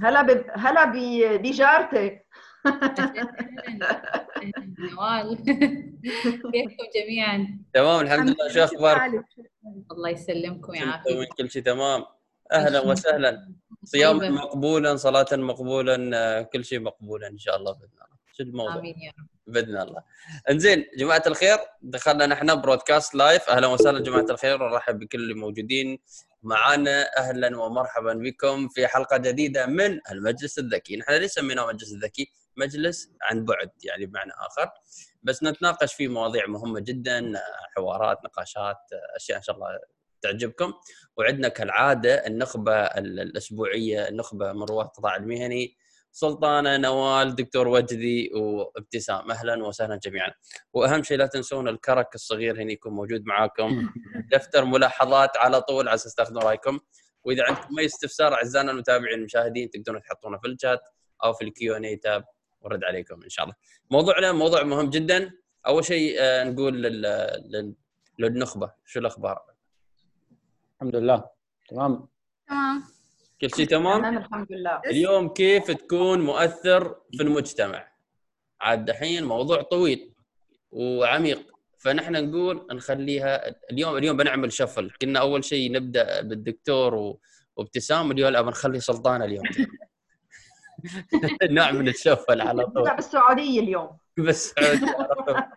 هلا ب... هلا ب... بجارتي. نوال كيفكم جميعا؟ تمام الحمد لله. شو أخبارك؟ الله يسلمكم ويعافيكم كل شيء تمام. أهلا وسهلا. صيام مقبولا صلاه مقبولا كل شيء مقبولا إن شاء الله بإذن الله. شو الموضوع؟ آمين يا رب. بإذن الله. انزين جماعة الخير دخلنا نحن broadcast live أهلا وسهلا جماعة الخير ونرحب بكل اللي موجودين معنا أهلا ومرحبا بكم في حلقة جديدة من المجلس الذكي، نحن ليش سميناه مجلس الذكي؟ مجلس عن بعد يعني بمعنى آخر. بس نتناقش في مواضيع مهمة جدا حوارات نقاشات أشياء إن شاء الله تعجبكم. وعندنا كالعادة النخبة الأسبوعية النخبه من رواد القطاع المهني. سلطانة نوال دكتور وجدي وابتسام. أهلا وسهلا جميعا. وأهم شيء لا تنسون الكرك الصغير هنا يكون موجود معاكم. دفتر ملاحظات على طول على أساس تاخذون رأيكم. وإذا عندكم أي استفسار أعزائنا المتابعين المشاهدين تقدرون تحطونه في الشات أو في الكيو إن إي تاب ورد عليكم إن شاء الله. موضوعنا موضوع مهم جدا. أول شيء آه، نقول لل... للنخبة. شو الأخبار؟ الحمد لله. تمام؟ تمام. كل شيء تمام؟ تمام الحمد لله. اليوم كيف تكون مؤثر في المجتمع؟ عاد دحين موضوع طويل وعميق فنحن نقول نخليها اليوم اليوم بنعمل شفل. كنا أول شيء نبدأ بالدكتور وابتسام اليوم لا بنخلي سلطانة اليوم. نوع من ال shuffle على طول. بالسعودية اليوم. بالسعودية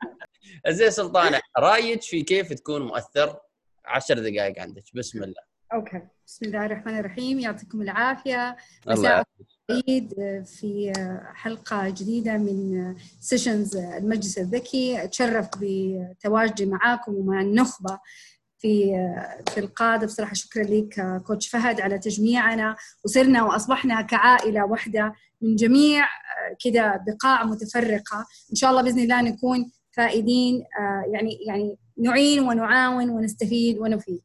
زين سلطانة رأيك في كيف تكون مؤثر؟ عشر دقائق عندك. بسم الله. okay. بسم الله الرحمن الرحيم. يعطيكم العافية. مساء سعيد في حلقة جديدة من sessions المجلس الذكي. أتشرف بتواجدي معاكم ومع النخبة في في القادة. بصراحة شكرا لك كوتش فهد على تجميعنا. وصرنا وأصبحنا كعائلة واحدة من جميع كذا بقاع متفرقة. إن شاء الله بإذن الله نكون فائدين يعني يعني نعين ونعاون ونستفيد ونفيد.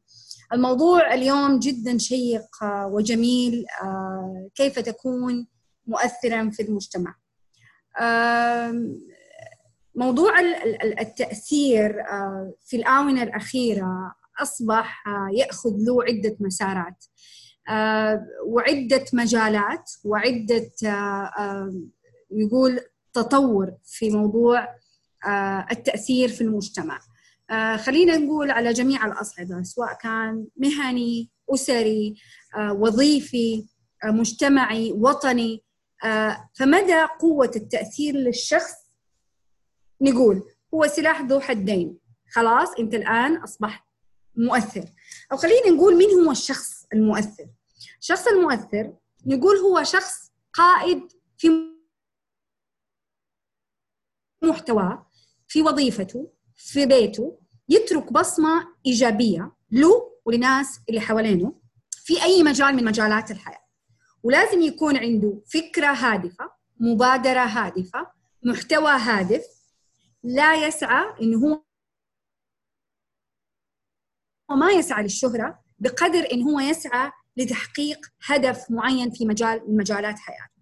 الموضوع اليوم جدا شيق وجميل كيف تكون مؤثرا في المجتمع. موضوع التأثير في الآونة الأخيرة أصبح يأخذ له عدة مسارات. وعدة مجالات وعدة يقول تطور في موضوع التأثير في المجتمع. خلينا نقول على جميع الأصعدة سواء كان مهني أسري وظيفي مجتمعي وطني. فمدى قوة التأثير للشخص؟ نقول هو سلاح ذو حدين. خلاص أنت الآن أصبحت مؤثر. أو خلينا نقول مين هو الشخص المؤثر؟ الشخص المؤثر نقول هو شخص قائد في محتواه في وظيفته في بيته يترك بصمة إيجابية له ولناس اللي حوالينه في أي مجال من مجالات الحياة. ولازم يكون عنده فكرة هادفة مبادرة هادفة محتوى هادف لا يسعى إنه هو ما يسعى للشهرة بقدر إن هو يسعى لتحقيق هدف معين في مجال من مجالات حياته.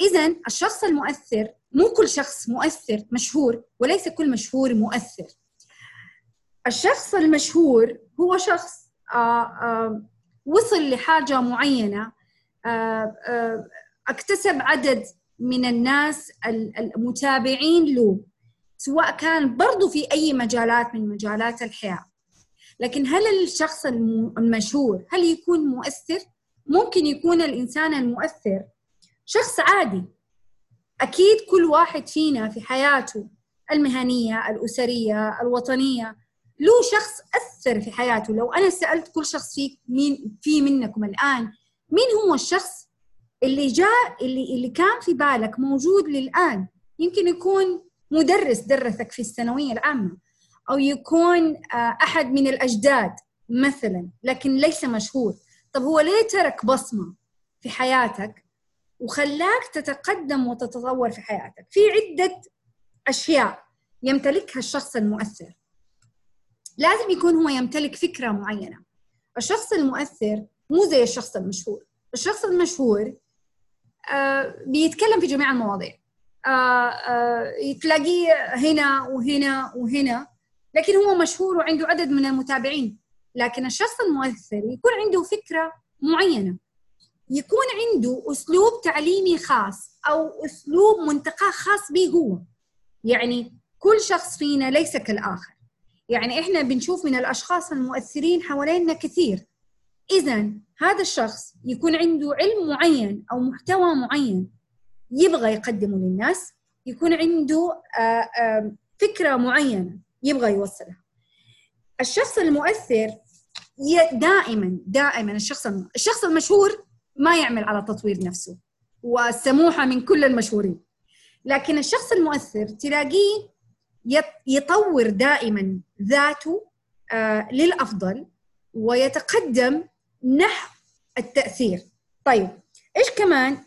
إذا الشخص المؤثر مو كل شخص مؤثر مشهور وليس كل مشهور مؤثر. الشخص المشهور هو شخص آآ آآ وصل لحاجة معينة آآ اكتسب عدد من الناس المتابعين له سواء كان برضو في أي مجالات من مجالات الحياة. لكن هل الشخص المشهور هل يكون مؤثر؟ ممكن يكون الإنسان المؤثر. شخص عادي أكيد كل واحد فينا في حياته المهنية الأسرية الوطنية له شخص أثر في حياته. لو أنا سألت كل شخص في مين في منكم الآن مين هو الشخص اللي جاء اللي اللي كان في بالك موجود للآن؟ يمكن يكون مدرس درسك في الثانوية العامة أو يكون أحد من الأجداد مثلا لكن ليس مشهور. طب هو ليه ترك بصمة في حياتك؟ وخلاك تتقدم وتتطور في حياتك. في عدة أشياء يمتلكها الشخص المؤثر. لازم يكون هو يمتلك فكرة معينة. الشخص المؤثر مو زي الشخص المشهور. الشخص المشهور آه بيتكلم في جميع المواضيع. آه آه تلاقيه هنا وهنا وهنا لكن هو مشهور وعنده عدد من المتابعين. لكن الشخص المؤثر يكون عنده فكرة معينة. يكون عنده أسلوب تعليمي خاص أو أسلوب منتقاه خاص به هو. يعني كل شخص فينا ليس كالآخر. يعني إحنا بنشوف من الأشخاص المؤثرين حوالينا كثير. إذا هذا الشخص يكون عنده علم معين أو محتوى معين يبغى يقدمه للناس يكون عنده فكرة معينة يبغى يوصلها. الشخص المؤثر دائما دائما الشخص الشخص المشهور ما يعمل على تطوير نفسه والسموحه من كل المشهورين. لكن الشخص المؤثر تلاقيه يطور دائما ذاته آه للأفضل ويتقدم نحو التأثير. طيب إيش كمان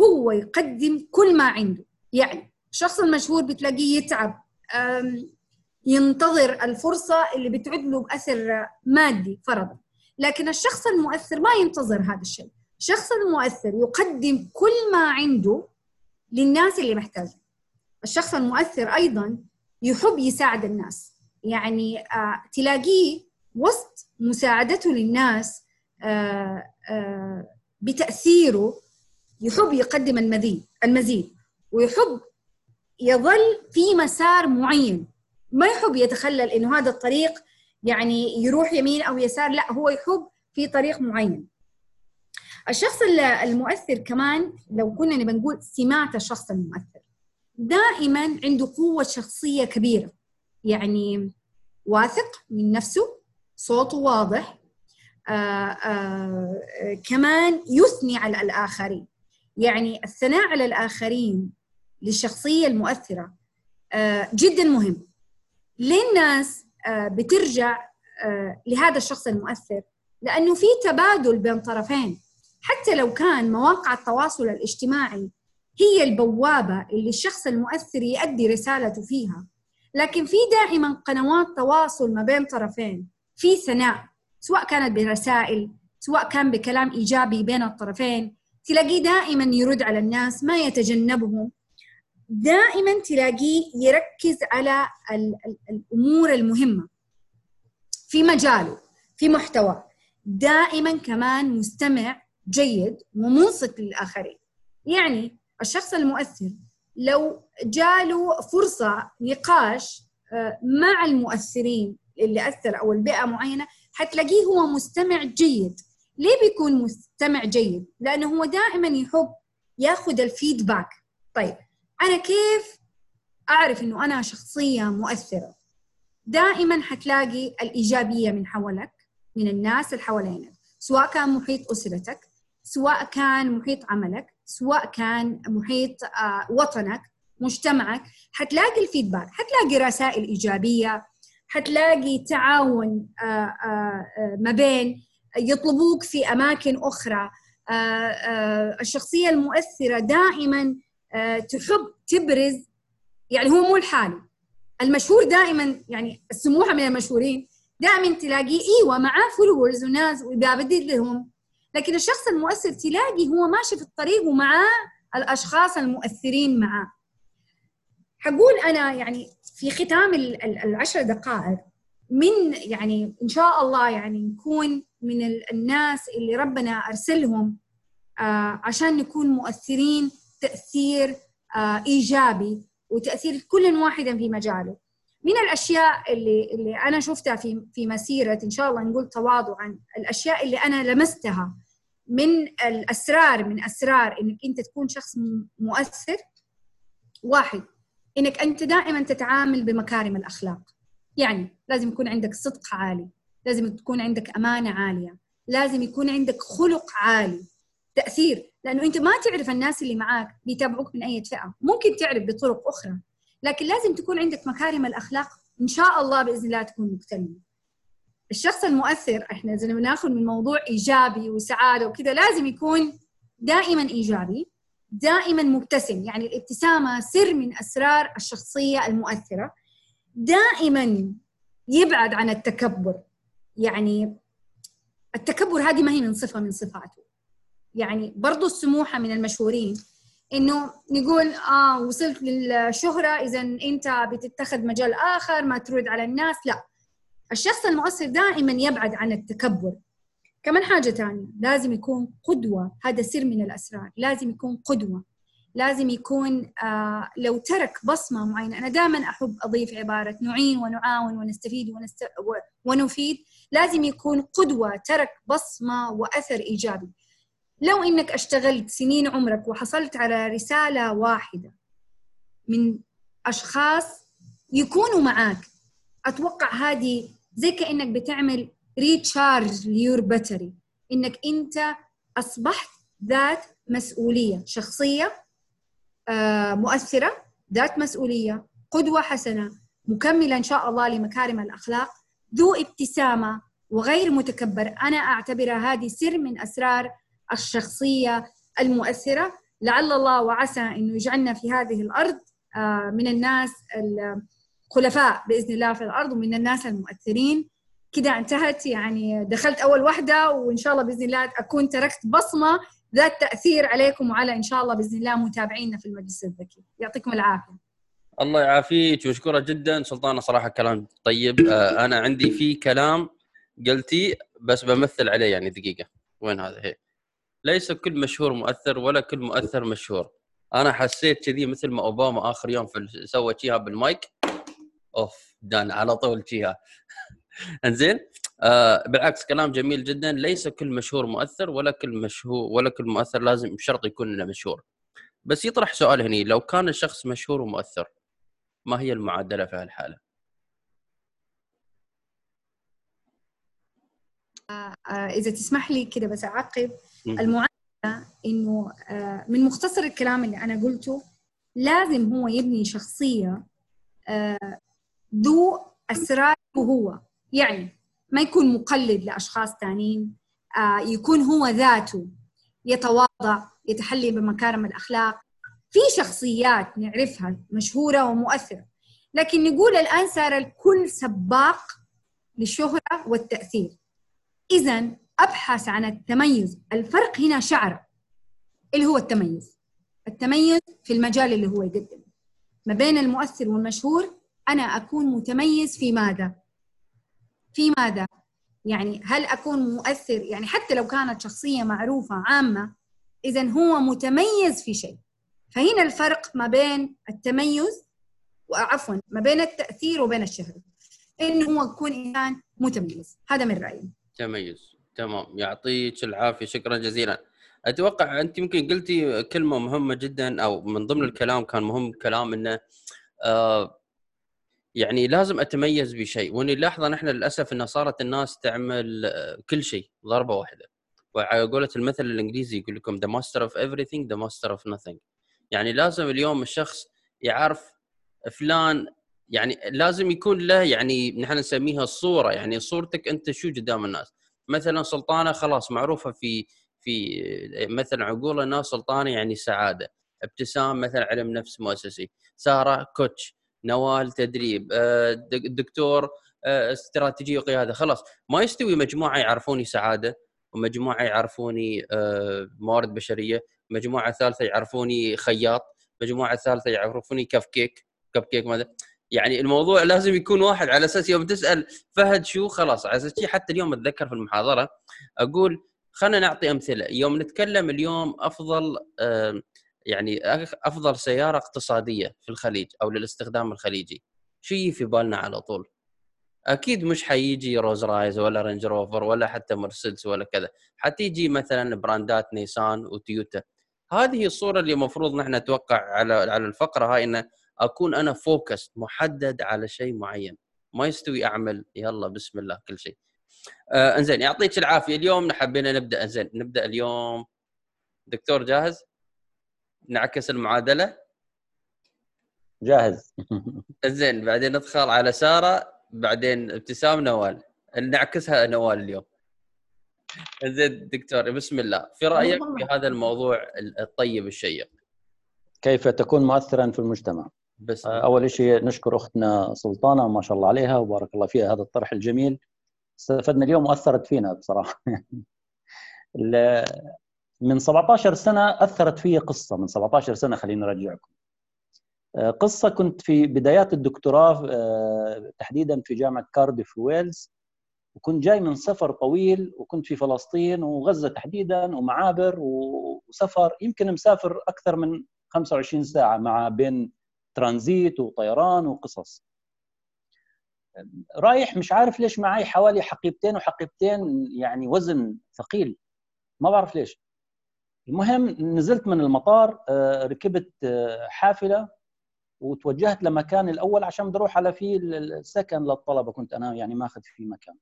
هو يقدم كل ما عنده؟ يعني الشخص المشهور بتلاقيه يتعب ينتظر الفرصة اللي بتعد له بأثر مادي فرضا. لكن الشخص المؤثر ما ينتظر هذا الشيء. الشخص المؤثر يقدم كل ما عنده للناس اللي محتاجه. الشخص المؤثر أيضا يحب يساعد الناس. يعني آه تلاقيه وسط مساعدته للناس آه آه بتأثيره يحب يقدم المزيد المزيد ويحب يظل في مسار معين. ما يحب يتخلل إنه هذا الطريق يعني يروح يمين أو يسار لا هو يحب في طريق معين. الشخص المؤثر كمان لو كنا نبى نقول سمات الشخص المؤثر دائما عنده قوة شخصية كبيرة. يعني واثق من نفسه صوته واضح آآ آآ كمان يثني على الآخرين. يعني الثناء على الآخرين للشخصية المؤثرة جدا مهم. ليه الناس بترجع لهذا الشخص المؤثر؟ لأنه في تبادل بين طرفين. حتى لو كان مواقع التواصل الاجتماعي هي البوابة اللي الشخص المؤثر يؤدي رسالته فيها. لكن في دائما قنوات تواصل ما بين طرفين. في ثناء سواء كانت برسائل سواء كان بكلام إيجابي بين الطرفين تلاقيه دائما يرد على الناس ما يتجنبهم دائما تلاقيه يركز على الأمور المهمة. في مجاله في محتوى دائما كمان مستمع جيد ومنصت للآخرين. يعني الشخص المؤثر لو جاله فرصة نقاش مع المؤثرين اللي أثر أو البيئة معينة حتلاقيه هو مستمع جيد. ليه بيكون مستمع جيد؟ لأنه هو دائما يحب ياخذ الفيدباك. طيب أنا كيف أعرف إنه أنا شخصية مؤثرة؟ دائما حتلاقي الإيجابية من حولك من الناس اللي حوالينك سواء كان محيط أسرتك سواء كان محيط عملك سواء كان محيط وطنك مجتمعك حتلاقي الفيدباك حتلاقي رسائل إيجابية حتلاقي تعاون ما بين يطلبوك في أماكن أخرى. الشخصية المؤثرة دائما تحب تبرز يعني هو مو الحالي المشهور دائما يعني السموحة من المشهورين دائما تلاقيه إيوه معاه فولورز وناس ويبدل لهم لكن الشخص المؤثر تلاقي هو ماشي في الطريق ومعاه الأشخاص المؤثرين معاه. حقول أنا يعني في ختام العشر دقائق من يعني إن شاء الله يعني نكون من الناس اللي ربنا أرسلهم آه عشان نكون مؤثرين تأثير آه إيجابي وتأثير كل واحد في مجاله. من الأشياء اللي اللي أنا شفتها في في مسيرة إن شاء الله نقول تواضعا الأشياء اللي أنا لمستها من الأسرار من أسرار إنك أنت تكون شخص مؤثر. واحد إنك أنت دائما تتعامل بمكارم الأخلاق. يعني لازم يكون عندك صدق عالي لازم تكون عندك أمانة عالية لازم يكون عندك خلق عالي تأثير. لأنه أنت ما تعرف الناس اللي معاك بيتابعوك من أي فئة. ممكن تعرف بطرق أخرى لكن لازم تكون عندك مكارم الأخلاق. إن شاء الله بإذن الله تكون مكتملة. الشخص المؤثر إحنا إذا بناخذ من موضوع إيجابي وسعادة وكذا لازم يكون دائما إيجابي دائما مبتسم. يعني الابتسامة سر من أسرار الشخصية المؤثرة. دائما يبعد عن التكبر. يعني التكبر هذه ما هي من صفة من صفاته. يعني برضو السموحة من المشهورين. إنه نقول آه وصلت للشهرة اذا أنت بتتخذ مجال آخر ما ترد على الناس. لا. الشخص المؤثر دائما يبعد عن التكبر. كمان حاجة تانية لازم يكون قدوة. هذا سر من الأسرار. لازم يكون قدوة. لازم يكون آه لو ترك بصمة معينة. أنا دائما أحب أضيف عبارة نعين ونعاون ونستفيد ونست... ونفيد. لازم يكون قدوة ترك بصمة وأثر إيجابي. لو إنك أشتغلت سنين عمرك وحصلت على رسالة واحدة من أشخاص يكونوا معاك أتوقع هذه زي كأنك بتعمل recharge ل your battery إنك أنت أصبحت ذات مسؤولية شخصية آه، مؤثرة ذات مسؤولية قدوة حسنة مكملة إن شاء الله لمكارم الأخلاق ذو ابتسامة وغير متكبر. أنا أعتبرها هذه سر من أسرار الشخصية المؤثرة. لعل الله وعسى أنه يجعلنا في هذه الأرض آه، من الناس الخلفاء بإذن الله في الأرض ومن الناس المؤثرين. كده انتهت يعني دخلت أول واحدة وإن شاء الله بإذن الله أكون تركت بصمة ذات تأثير عليكم وعلى إن شاء الله بإذن الله متابعينا في المجلس الذكي. يعطيكم العافية. الله يعافيك ومشكورة جدا. سلطانة صراحة كلام طيب. آه، أنا عندي في كلام قلتي بس بمثل عليه يعني دقيقة. وين هذا؟ هي. ليس كل مشهور مؤثر ولا كل مؤثر مشهور. أنا حسيت كذي مثل ما أوباما آخر يوم في سوى شيها بالمايك. أوف دان على طول شيها إنزين؟ آه بالعكس كلام جميل جدا. ليس كل مشهور مؤثر ولا كل مشهور ولا كل مؤثر لازم بشرط يكون مشهور. بس يطرح سؤال هني لو كان الشخص مشهور ومؤثر ما هي المعادلة في هالحالة؟ آه إذا تسمح لي كده بس أعقب. المعادلة إنه آه من مختصر الكلام اللي أنا قلته لازم هو يبني شخصية آه ذو أسرار هو يعني ما يكون مقلد لأشخاص ثانيين آه يكون هو ذاته يتواضع يتحلي بمكارم الأخلاق. في شخصيات نعرفها مشهورة ومؤثرة لكن نقول الآن صار الكل سباق للشهرة والتأثير. اذا ابحث عن التميز الفرق هنا شعر اللي هو التميز. التميز في المجال اللي هو يقدمه. ما بين المؤثر والمشهور أنا أكون متميز في ماذا؟ في ماذا؟ يعني هل أكون مؤثر؟ يعني حتى لو كانت شخصية معروفة عامة اذا هو متميز في شيء. فهنا الفرق ما بين التميز وعفوا ما بين التأثير وبين الشهره انه هو يكون إنسان متميز. هذا من رأيي. تميز. تمام. يعطيك العافية. شكرا جزيلا. أتوقع أنت يمكن قلتي كلمة مهمة جدا أو من ضمن الكلام كان مهم كلام إنه آه يعني لازم أتميز بشيء واللي لاحظه نحن للأسف انه صارت الناس تعمل آه، كل شيء ضربة واحدة. وعلى قولة المثل الإنجليزي يقول لكم the master of everything the master of nothing يعني لازم اليوم الشخص يعرف فلان يعني لازم يكون له يعني نحن نسميها الصورة يعني صورتك أنت شو قدام الناس. مثلا سلطانة خلاص معروفة في في مثلا عقول الناس سلطانة يعني سعادة ابتسام مثلا علم نفس مؤسسي سارة كوتش نوال تدريب الدكتور آه، آه، استراتيجية وقياده خلاص ما يستوي مجموعة يعرفوني سعادة ومجموعة يعرفوني آه، موارد بشرية مجموعة ثالثة يعرفوني خياط مجموعة ثالثة يعرفوني كف كيك كف كيك ماذا. يعني الموضوع لازم يكون واحد على أساس يوم تسأل فهد شو خلاص على أساس حتى اليوم أتذكر في المحاضرة أقول خلينا نعطي أمثلة. يوم نتكلم اليوم أفضل يعني أفضل سيارة اقتصادية في الخليج أو للاستخدام الخليجي. يجي في بالنا على طول. أكيد مش حيجي رولز رويس ولا رينج روفر ولا حتى مرسيدس ولا كذا. حتيجي مثلا براندات نيسان وتويوتا هذه الصورة اللي المفروض نحن نتوقع على على الفقرة هاي انه أكون أنا focus محدد على شيء معين. ما يستوي أعمل يلا بسم الله كل شيء. آه إنزين يعطيك العافية. اليوم حبينا نبدأ إنزين نبدأ اليوم. دكتور جاهز؟ نعكس المعادلة؟ جاهز. زين بعدين ندخل على سارة بعدين ابتسام نوال. نعكسها نوال اليوم. زين دكتور بسم الله. في رأيك في هذا الموضوع الطيب الشيق؟ كيف تكون مؤثرا في المجتمع؟ بس أول شيء نشكر أختنا سلطانة ما شاء الله عليها وبارك الله فيها هذا الطرح الجميل. استفدنا اليوم وأثرت فينا بصراحة. من 17 سنة أثرت في قصة من 17 سنة خليني أرجعكم. آه، قصة كنت في بدايات الدكتوراه آه، تحديدا في جامعة كارديف ويلز. وكنت جاي من سفر طويل وكنت في فلسطين وغزة تحديدا ومعابر وسفر يمكن مسافر أكثر من 25 ساعة مع بين ترانزيت وطيران وقصص. رايح مش عارف ليش معي حوالي حقيبتين وحقيبتين يعني وزن ثقيل. ما بعرف ليش. المهم نزلت من المطار آه، ركبت آه، حافلة وتوجهت لمكان الأول عشان بدي أروح على في السكن للطلبة. كنت أنا يعني ماخذ في مكان.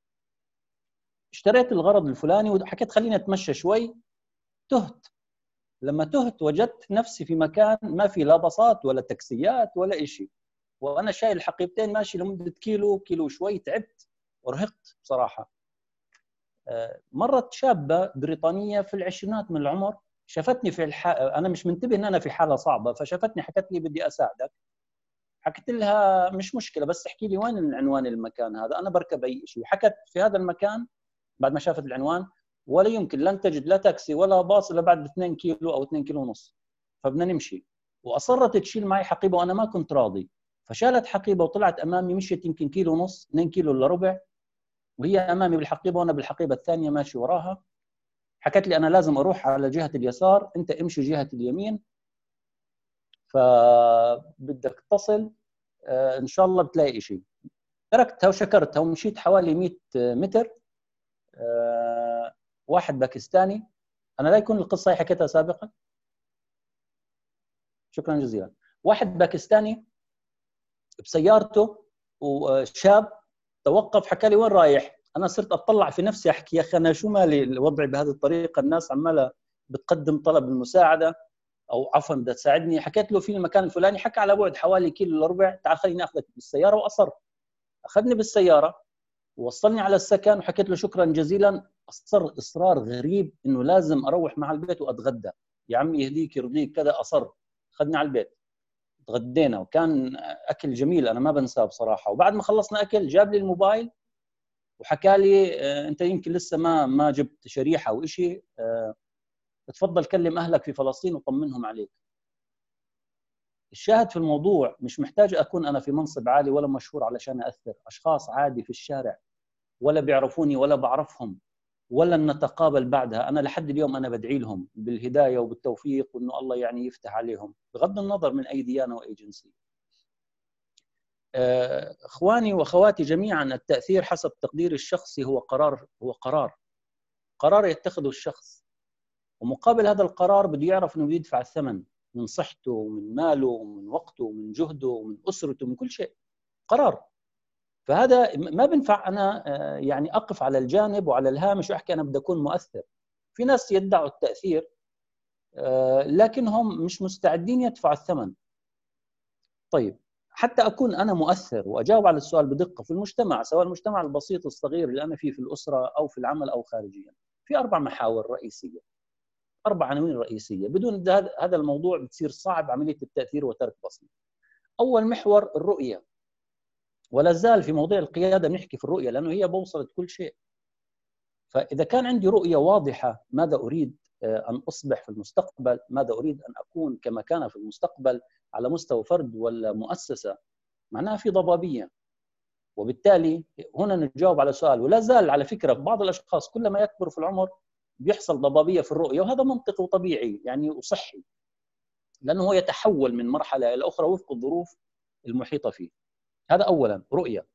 اشتريت الغرض الفلاني وحكيت خليني أتمشى شوي. تهت. لما تهت وجدت نفسي في مكان ما في لا باصات ولا تاكسيات ولا شيء وأنا شايل حقيبتين ماشي لمدة كيلو كيلو شوي تعبت ورهقت بصراحة. آه، مرت شابة بريطانية في العشرينات من العمر. شافتني في الح... أنا مش منتبه إن أنا في حالة صعبة فشافتني حكت لي بدي أساعدك. حكيت لها مش مشكلة بس احكي لي وين عنوان المكان هذا؟ أنا بركب أي شيء. حكت في هذا المكان بعد ما شافت العنوان ولا يمكن لن تجد لا تاكسي ولا باص إلا بعد 2 كيلو أو 2 كيلو ونص. فبدنا نمشي. وأصرت تشيل معي حقيبة وأنا ما كنت راضي. فشالت حقيبة وطلعت أمامي مشيت يمكن كيلو ونص 2 كيلو إلا ربع. وهي أمامي بالحقيبة وأنا بالحقيبة الثانية ماشي وراها. حكت لي أنا لازم أروح على جهة اليسار أنت امشي جهة اليمين. فبدك تصل آه، إن شاء الله بتلاقي شيء تركتها وشكرتها ومشيت حوالي 100 متر آه، واحد باكستاني. أنا لا يكون القصة هي حكيتها سابقا. شكرا جزيلا. واحد باكستاني بسيارته وشاب توقف حكى لي وين رايح؟ أنا صرت أطلع في نفسي أحكي يا أخي أنا شو مالي الوضع بهذه الطريقة؟ الناس عمالة بتقدم طلب المساعدة أو عفوا بدها تساعدني. حكيت له في المكان الفلاني حكى على بعد حوالي كيلو ربع تعال خليني أخذك بالسيارة وأصر. أخذني بالسيارة ووصلني على السكن وحكيت له شكرا جزيلا. أصر إصرار غريب إنه لازم أروح مع البيت وأتغدى. يا عمي يهديك يرضيك كذا أصر. أخذني على البيت. تغدينا وكان أكل جميل أنا ما بنساه بصراحة. وبعد ما خلصنا أكل جاب لي الموبايل وحكى لي آه، أنت يمكن لسه ما ما جبت شريحة أو شيء آه، تفضل كلم أهلك في فلسطين وطمنهم عليك. الشاهد في الموضوع مش محتاج أكون أنا في منصب عالي ولا مشهور علشان اثر أشخاص عادي في الشارع ولا بيعرفوني ولا بعرفهم ولا نتقابل بعدها. أنا لحد اليوم أنا بدعي لهم بالهداية وبالتوفيق وإنه الله يعني يفتح عليهم بغض النظر من أي ديانة وأي جنسية. إخواني وأخواتي جميعا التأثير حسب تقديري الشخصي هو قرار هو قرار. قرار يتخذه الشخص. ومقابل هذا القرار بده يعرف إنه يدفع الثمن من صحته ومن ماله ومن وقته ومن جهده ومن أسرته ومن كل شيء. قرار. فهذا ما بنفع أنا آه، يعني أقف على الجانب وعلى الهامش واحكي أنا بدي أكون مؤثر. في ناس يدعوا التأثير آه، لكنهم مش مستعدين يدفعوا الثمن. طيب. حتى أكون أنا مؤثر وأجاوب على السؤال بدقة في المجتمع سواء المجتمع البسيط الصغير اللي أنا فيه في الأسرة أو في العمل أو خارجيا. في أربع محاور رئيسية أربع عناوين رئيسية. بدون هذا الموضوع بتصير صعب عملية التأثير وترك بصمة. أول محور الرؤية. ولا زال في موضوع القيادة بنحكي في الرؤية لأنه هي بوصله كل شيء. فإذا كان عندي رؤية واضحة ماذا أريد؟ أن أصبح في المستقبل ماذا أريد أن أكون كما كان في المستقبل على مستوى فرد ولا مؤسسة؟ معناها في ضبابية. وبالتالي هنا نجاوب على سؤال ولا زال على فكرة بعض الأشخاص كلما يكبر في العمر بيحصل ضبابية في الرؤية وهذا منطقي وطبيعي يعني وصحي لأنه هو يتحول من مرحلة إلى أخرى وفق الظروف المحيطة فيه. هذا اولا رؤية.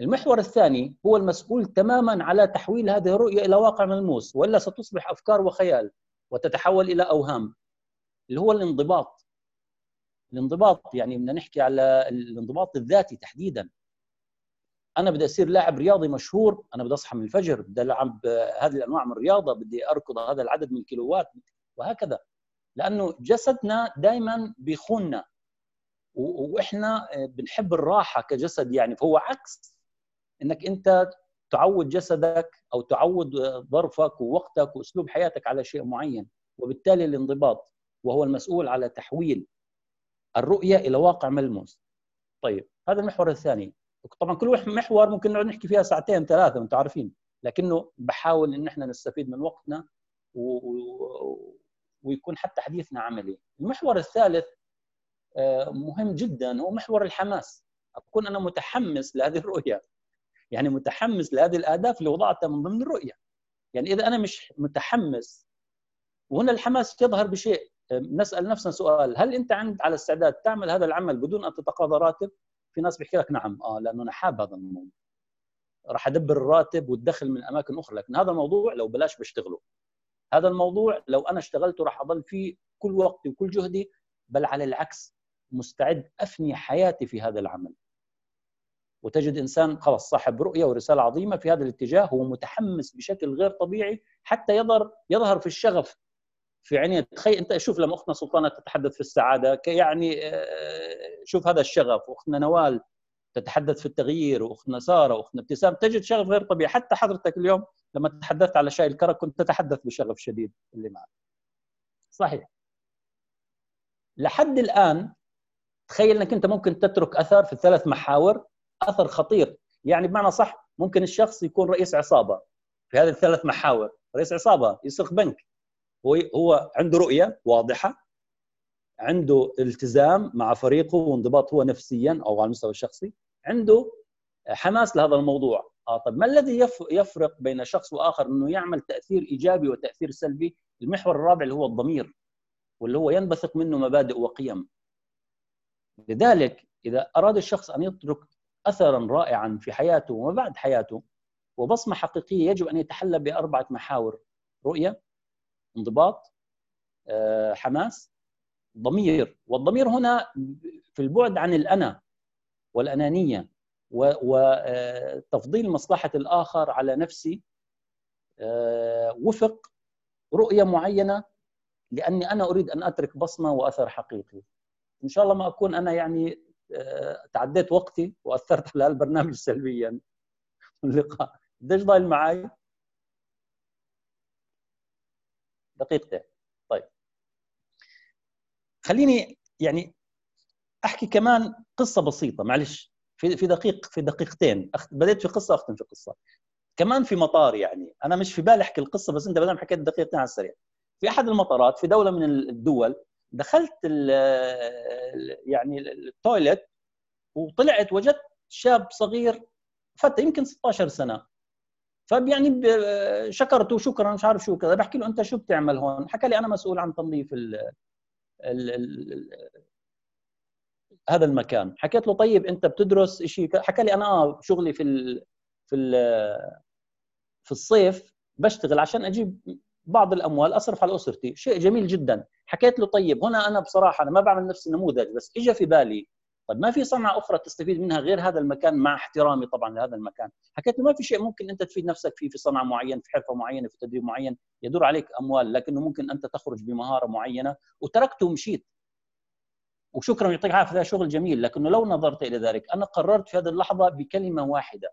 المحور الثاني هو المسؤول تماما على تحويل هذه الرؤية إلى واقع ملموس وإلا ستصبح أفكار وخيال وتتحول إلى أوهام اللي هو الانضباط. الانضباط يعني بدنا نحكي على الانضباط الذاتي تحديدا. أنا بدي أصير لاعب رياضي مشهور أنا بدي أصحى من الفجر بدي ألعب هذه الأنواع من الرياضة بدي أركض هذا العدد من الكيلوات وهكذا. لأنه جسدنا دائما بيخوننا وإحنا بنحب الراحة كجسد يعني فهو عكس إنك أنت تعود جسدك أو تعود ظرفك ووقتك وأسلوب حياتك على شيء معين وبالتالي الانضباط وهو المسؤول على تحويل الرؤية إلى واقع ملموس. طيب هذا المحور الثاني. طبعا كل محور ممكن نقعد نحكي فيها ساعتين ثلاثة أنتم عارفين. لكنه بحاول إن إحنا نستفيد من وقتنا و... و... ويكون حتى حديثنا عملي. المحور الثالث آه، مهم جدا هو محور الحماس. أكون أنا متحمس لهذه الرؤية. يعني متحمس لهذه الأهداف اللي وضعتها من ضمن الرؤية. يعني إذا أنا مش متحمس وهنا الحماس يظهر بشيء. نسأل نفسنا سؤال هل أنت عند على استعداد تعمل هذا العمل بدون أن تتقاضى راتب؟ في ناس بيحكي لك نعم آه لأنه أنا حاب هذا الموضوع راح أدبر الراتب والدخل من أماكن أخرى لكن هذا الموضوع لو بلاش بشتغله. هذا الموضوع لو أنا اشتغلته راح أضل فيه كل وقتي وكل جهدي بل على العكس مستعد أفني حياتي في هذا العمل. وتجد إنسان خلاص صاحب رؤية ورسالة عظيمة في هذا الاتجاه هو متحمس بشكل غير طبيعي حتى يظهر يظهر في الشغف في عينيه تخيل أنت شوف لما أختنا سلطانة تتحدث في السعادة يعني آه، شوف هذا الشغف وأختنا نوال تتحدث في التغيير وأختنا سارة وأختنا ابتسام تجد شغف غير طبيعي. حتى حضرتك اليوم لما تحدثت على شاي الكرك كنت تتحدث بشغف شديد اللي معك. صحيح. لحد الآن تخيل إنك أنت ممكن تترك اثر في الثلاث محاور أثر خطير. يعني بمعنى صح ممكن الشخص يكون رئيس عصابة في هذه الثلاث محاور. رئيس عصابة يسرق بنك. هو هو عنده رؤية واضحة عنده التزام مع فريقه وانضباط هو نفسيا أو على المستوى الشخصي عنده حماس لهذا الموضوع. آه طيب ما الذي يفرق بين شخص وآخر؟ إنه يعمل تأثير إيجابي وتأثير سلبي المحور الرابع اللي هو الضمير واللي هو ينبثق منه مبادئ وقيم. لذلك إذا أراد الشخص أن يترك اثرا رائعا في حياته وما بعد حياته وبصمة حقيقية يجب أن يتحلى بأربعة محاور رؤية انضباط آه، حماس ضمير. والضمير هنا في البعد عن الأنا والأنانية وتفضيل آه، مصلحة الآخر على نفسي آه، وفق رؤية معينة لأني أنا أريد أن أترك بصمة وأثر حقيقي. إن شاء الله ما أكون أنا يعني تعديت وقتي وأثرت على البرنامج سلبيا. اللقاء. قديش ضايل معي دقيقتين. طيب. خليني يعني أحكي كمان قصة بسيطة معلش. في في دقيق في دقيقتين. بديت في قصة أختم في قصة. كمان في مطار يعني. أنا مش في بالي أحكي القصة بس أنت بدل حكيت دقيقتين على السريع. في أحد المطارات في دولة من الدول دخلت ال يعني التويلت وطلعت وجدت شاب صغير فتى يمكن 16 سنة. فيعني شكرته شكرا مش عارف شو كذا بحكي له أنت شو بتعمل هون؟ حكى لي أنا مسؤول عن تنظيف ال ال ال هذا المكان. حكيت له طيب أنت بتدرس شيء حكى لي أنا آه شغلي في ال في ال في الصيف بشتغل عشان أجيب بعض الأموال أصرف على أسرتي. شيء جميل جدا. حكيت له طيب هنا أنا بصراحة أنا ما بعمل نفسي نموذج بس اجى في بالي طيب ما في صنعة أخرى تستفيد منها غير هذا المكان؟ مع احترامي طبعا لهذا المكان. حكيت له ما في شيء ممكن أنت تفيد نفسك فيه في صنعة معينة في حرفة معينة في تدريب معين؟ يدور عليك أموال لكنه ممكن أنت تخرج بمهارة معينة وتركته ومشيت. وشكرا يعطيك العافية هذا شغل جميل لكنه لو نظرت إلى ذلك أنا قررت في هذه اللحظة بكلمة واحدة.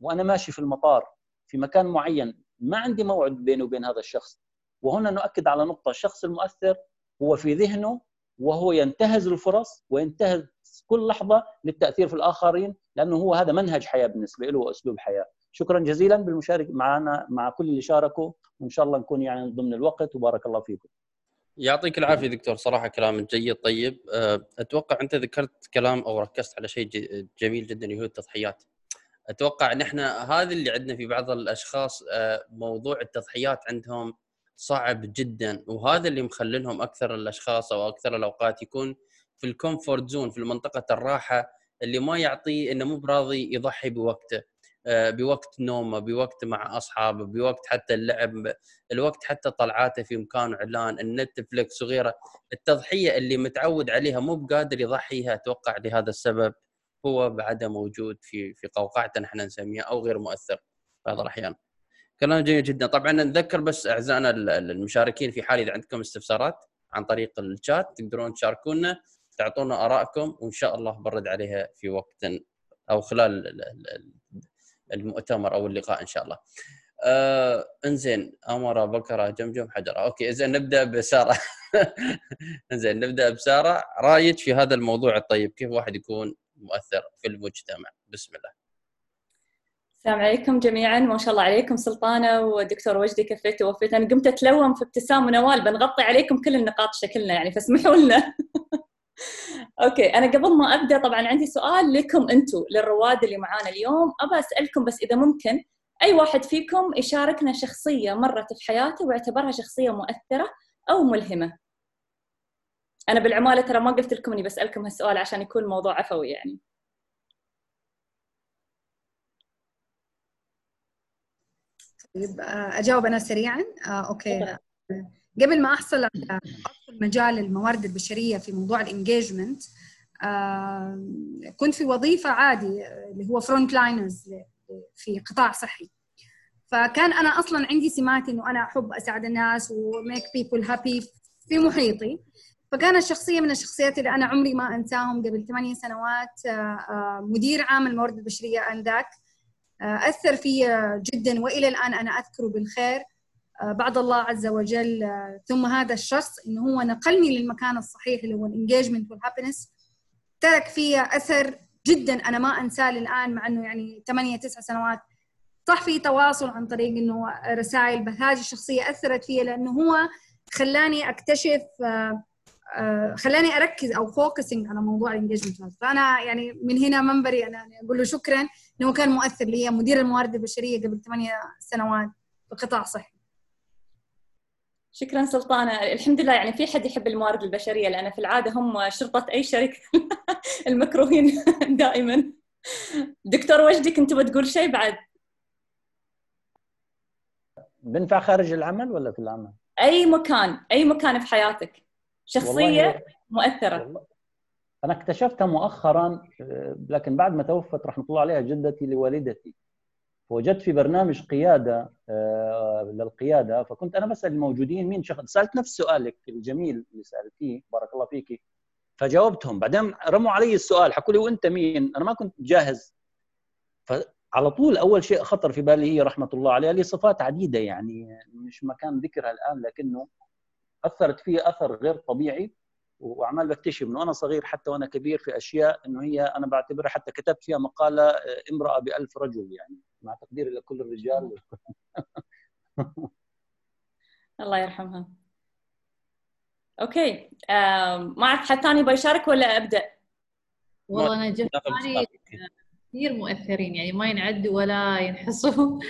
وأنا ماشي في المطار في مكان معين ما عندي موعد بيني وبين هذا الشخص. وهنا نؤكد على نقطة الشخص المؤثر هو في ذهنه وهو ينتهز الفرص وينتهز كل لحظة للتأثير في الآخرين لأنه هو هذا منهج حياة بالنسبة له وأسلوب حياة. شكرا جزيلا بالمشاركه معنا مع كل اللي شاركوا وإن شاء الله نكون يعني ضمن الوقت وبارك الله فيكم. يعطيك العافية دكتور صراحة كلام جيد طيب. أه، أتوقع أنت ذكرت كلام أو ركزت على شيء جميل جدا اللي هو التضحيات. أتوقع ان إحنا هذا اللي عندنا في بعض الأشخاص أه، موضوع التضحيات عندهم صعب جدا وهذا اللي مخليهم أكثر الأشخاص أو أكثر الأوقات يكون في ال comfort zone في منطقه الراحة اللي ما يعطيه إنه مو براضي يضحي بوقته آه، بوقت نومه بوقت مع أصحابه بوقت حتى اللعب الوقت حتى طلعاته في مكان إعلان النتفلكس وغيره. التضحية اللي متعود عليها مو بقادر يضحيها أتوقع لهذا السبب. هو بعده موجود في في قوقعته نحن نسميها أو غير مؤثر في بعض الأحيان. كلام جميل جدا طبعا نذكر بس أعزائنا المشاركين في حال إذا عندكم استفسارات عن طريق الشات تقدرون تشاركونا تعطونا آرائكم وإن شاء الله برد عليها في وقت أو خلال المؤتمر أو اللقاء إن شاء الله. آه إنزين أمر بكرة جمجم حجرة أوكي اذا نبدأ بسارة إنزين نبدأ بسارة رأيك في هذا الموضوع الطيب كيف واحد يكون مؤثر في المجتمع. بسم الله. السلام عليكم جميعا. ما شاء الله عليكم سلطانة ودكتور وجدي كفيت ووفيت. أنا قمت أتلوم في ابتسام ونوال. بنغطي عليكم كل النقاط شكلنا يعني فاسمحوا لنا. أوكي. أنا قبل ما أبدأ طبعا عندي سؤال لكم أنتم للرواد اللي معانا اليوم. أبى أسألكم بس إذا ممكن أي واحد فيكم يشاركنا شخصية مرت في حياته واعتبرها شخصية مؤثرة أو ملهمة؟ أنا بالعمالة ترى ما قلت لكم إني بسألكم هالسؤال عشان يكون الموضوع عفوي يعني. طيب آه، أجاوب أنا سريعا؟ آه، okay. قبل ما أحصل على مجال الموارد البشرية في موضوع ال engagement آه، كنت في وظيفة عادي اللي هو front liners في قطاع صحي. فكان أنا أصلا عندي سمات إنه أنا أحب أساعد الناس و make people happy في محيطي. فكانت شخصيه من الشخصيات اللي أنا عمري ما أنساهم قبل ثمانية سنوات مدير عام الموارد البشرية انذاك أثر في جدا وإلى الآن أنا أذكره بالخير بعد الله عز وجل ثم هذا الشخص إنه هو نقلني للمكان الصحيح اللي هو ال engagement وال happiness ترك في أثر جدا أنا ما أنساه للآن مع إنه يعني ثمانية تسع سنوات صح في تواصل عن طريق إنه رسائل بس هذه الشخصية أثرت فيها لأنه هو خلاني أكتشف خلاني أركز أو focusing على موضوع ال engagement فأنا يعني من هنا منبري أنا يعني أقول له شكرا انه كان مؤثر لي مدير الموارد البشرية قبل ثمانية سنوات في قطاع صحي. شكرا سلطانة. الحمد لله يعني في حد يحب الموارد البشرية لأن في العادة هم شرطة أي شركة المكروهين دائما. دكتور وجدي كنت بتقول شيء بعد؟ بنفع خارج العمل ولا في العمل؟ أي مكان أي مكان في حياتك. شخصية مؤثرة. أنا اكتشفتها مؤخرا لكن بعد ما توفت رحمة الله عليها جدتي لوالدتي. وجدت في برنامج قيادة للقيادة فكنت أنا بسأل الموجودين مين شخص سألت نفس سؤالك الجميل اللي سألتيه بارك الله فيكي فجاوبتهم. بعدين رموا علي السؤال حكوا لي وأنت مين؟ أنا ما كنت جاهز. فعلى طول أول شيء خطر في بالي هي رحمة الله عليها لي صفات عديدة يعني مش مكان ذكرها الآن لكنه أثرت في أثر غير طبيعي وعمال بكتشف من وأنا صغير حتى وأنا كبير في أشياء إنه هي أنا بعتبرها حتى كتبت فيها مقالة امرأة بألف رجل يعني مع تقديري لكل الرجال. الله يرحمها. أوكي ما اعرف حد ثاني يبغى يشارك ولا أبدأ؟ والله أنا جت كثير مؤثرين يعني ما ينعدوا ولا ينحصوا.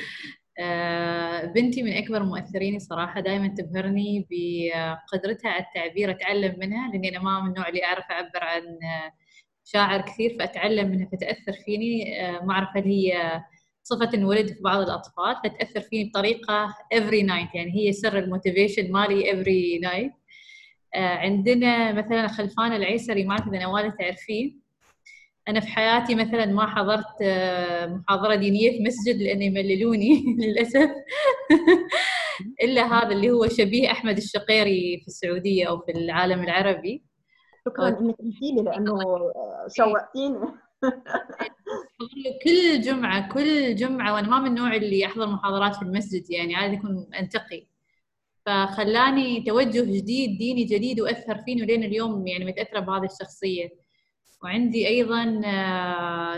بنتي من أكبر مؤثريني صراحة دائما تبهرني بقدرتها على التعبير أتعلم منها لأني أنا ما من النوع اللي أعرف أعبر عن شاعر كثير فأتعلم منها فتأثر فيني. ما أعرف هل هي صفة انولد في بعض الأطفال فتأثر فيني بطريقة every night يعني هي سر ال motivation مالي every night. عندنا مثلا خلفان العيسري ما أعرف إذا نوال تعرفين أنا في حياتي مثلا ما حضرت محاضرة دينية في مسجد لأن يمللوني للأسف. إلا هذا اللي هو شبيه أحمد الشقيري في السعودية أو في العالم العربي. شكرا إنك قلتي لي لأنه شوقتيني. كل جمعة كل جمعة وأنا ما من النوع اللي أحضر محاضرات في المسجد يعني عادي اكون أنتقي. فخلاني توجه جديد ديني جديد وأثر فيني ولين اليوم يعني متأثرة بهذه الشخصية. وعندي أيضا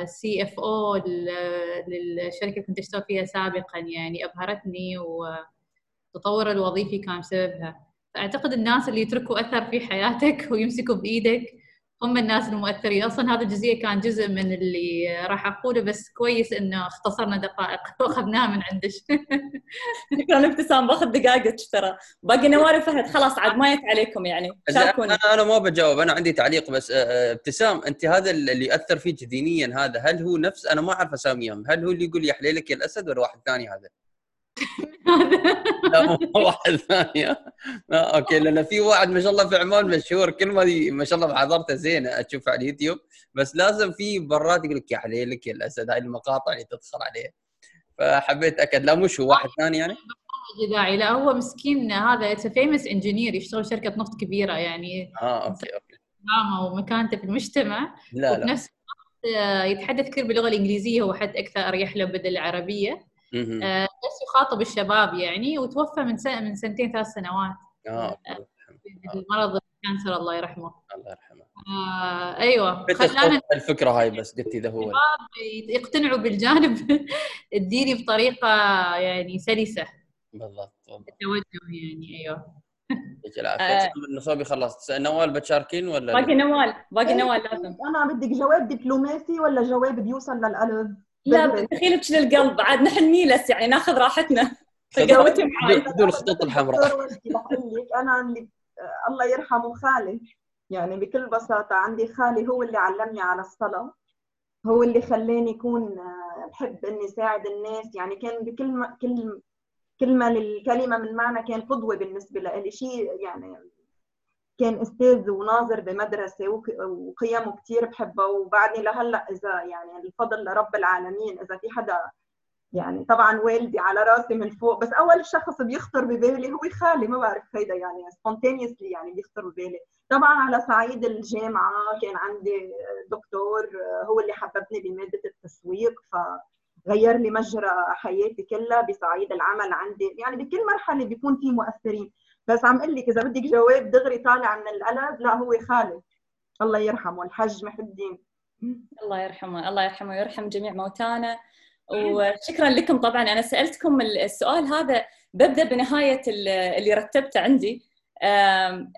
CFO للشركة اللي كنت أشتغل فيها سابقا يعني أبهرتني والتطور الوظيفي كان بسببها. فأعتقد الناس اللي يتركوا أثر في حياتك ويمسكوا بإيدك هم الناس المؤثرين. أصلا هذا الجزئية كان جزء من اللي راح أقوله بس كويس إنه اختصرنا دقائق وأخذناها من عندك. شكرا ابتسام بأخذ دقائق ترى. باقي نوال فهد خلاص عاد ما يت عليكم يعني. شاركوني أنا أنا ما بجاوب أنا عندي تعليق بس. ابتسام أنت هذا اللي ياثر فيك دينيا هذا هل هو نفس؟ أنا ما أعرف أساميهم. هل هو اللي يقول يا حليلك يا الأسد ولا واحد ثاني هذا؟ لا مو واحد ثاني لا okay لأن في واحد ما شاء الله في عمان مشهور. كل ما ما شاء الله محاضرته زينة اشوفها على اليوتيوب. بس لازم في برات يقول لك يا حليلك يا الأسد هاي المقاطع اللي تدخل عليه. فحبيت اتاكد لا مش هو واحد ثاني يعني؟ جداعي لا هو مسكين. هذا famous engineer يشتغل شركة نفط كبيرة يعني. آه okay okay. ومكانته في المجتمع. لا لا. وبنفس الوقت يتحدث كثير باللغة الإنجليزية. هو حد أكثر أريح له بدل العربية. آه بس يخاطب الشباب يعني وتوفى من سنة من سنتين ثلاث سنوات. آه المرض الكانسر الله يرحمه. الله يرحمه. آه أيوه. خلانا الفكرة هاي بس قلتي إذا هو. يقتنعوا بالجانب الديني بطريقة يعني سلسة. بالضبط التوجه يعني أيوه. يعطيك العافية. آه. نصوبي خلصت نوال بتشاركين ولا باقي نوال باقي نوال لازم. أنا بدك جواب دبلوماسي ولا جواب بيوصل للقلب لا دخيلك للقلب عاد نحن ميلس يعني ناخذ راحتنا. تجاوبتي معي بدون الخطوط الحمراء. أنا اللي الله يرحمه خالي. يعني بكل بساطة عندي خالي هو اللي علمني على الصلاة. هو اللي خلاني اكون بحب إني ساعد الناس. يعني كان بكل كل كلمه للكلمة من معنى كان قدوة بالنسبة لي شيء يعني كان أستاذ وناظر بمدرسة وقيمه كثير بحبها وبعدني لهلأ إذا يعني الفضل لرب العالمين إذا في حدا يعني طبعا والدي على راسي من فوق بس أول شخص بيخطر ببالي هو خالي ما بعرف هيدا يعني سبونتينيوسلي يعني بيخطر ببالي. طبعا على صعيد الجامعة كان عندي دكتور هو اللي حببني بمادة التسويق فغير لي مجرى حياتي كلها بصعيد العمل عندي. يعني بكل مرحلة بيكون في مؤثرين. بس عم أقول لك إذا بدك جواب دغري طالع من القلب لا هو خالد. الله يرحمه الحج محي الدين. الله يرحمه الله يرحمه ويرحم جميع موتانا. وشكرا لكم طبعا. أنا سألتكم السؤال هذا ببدأ بنهاية اللي رتبته عندي.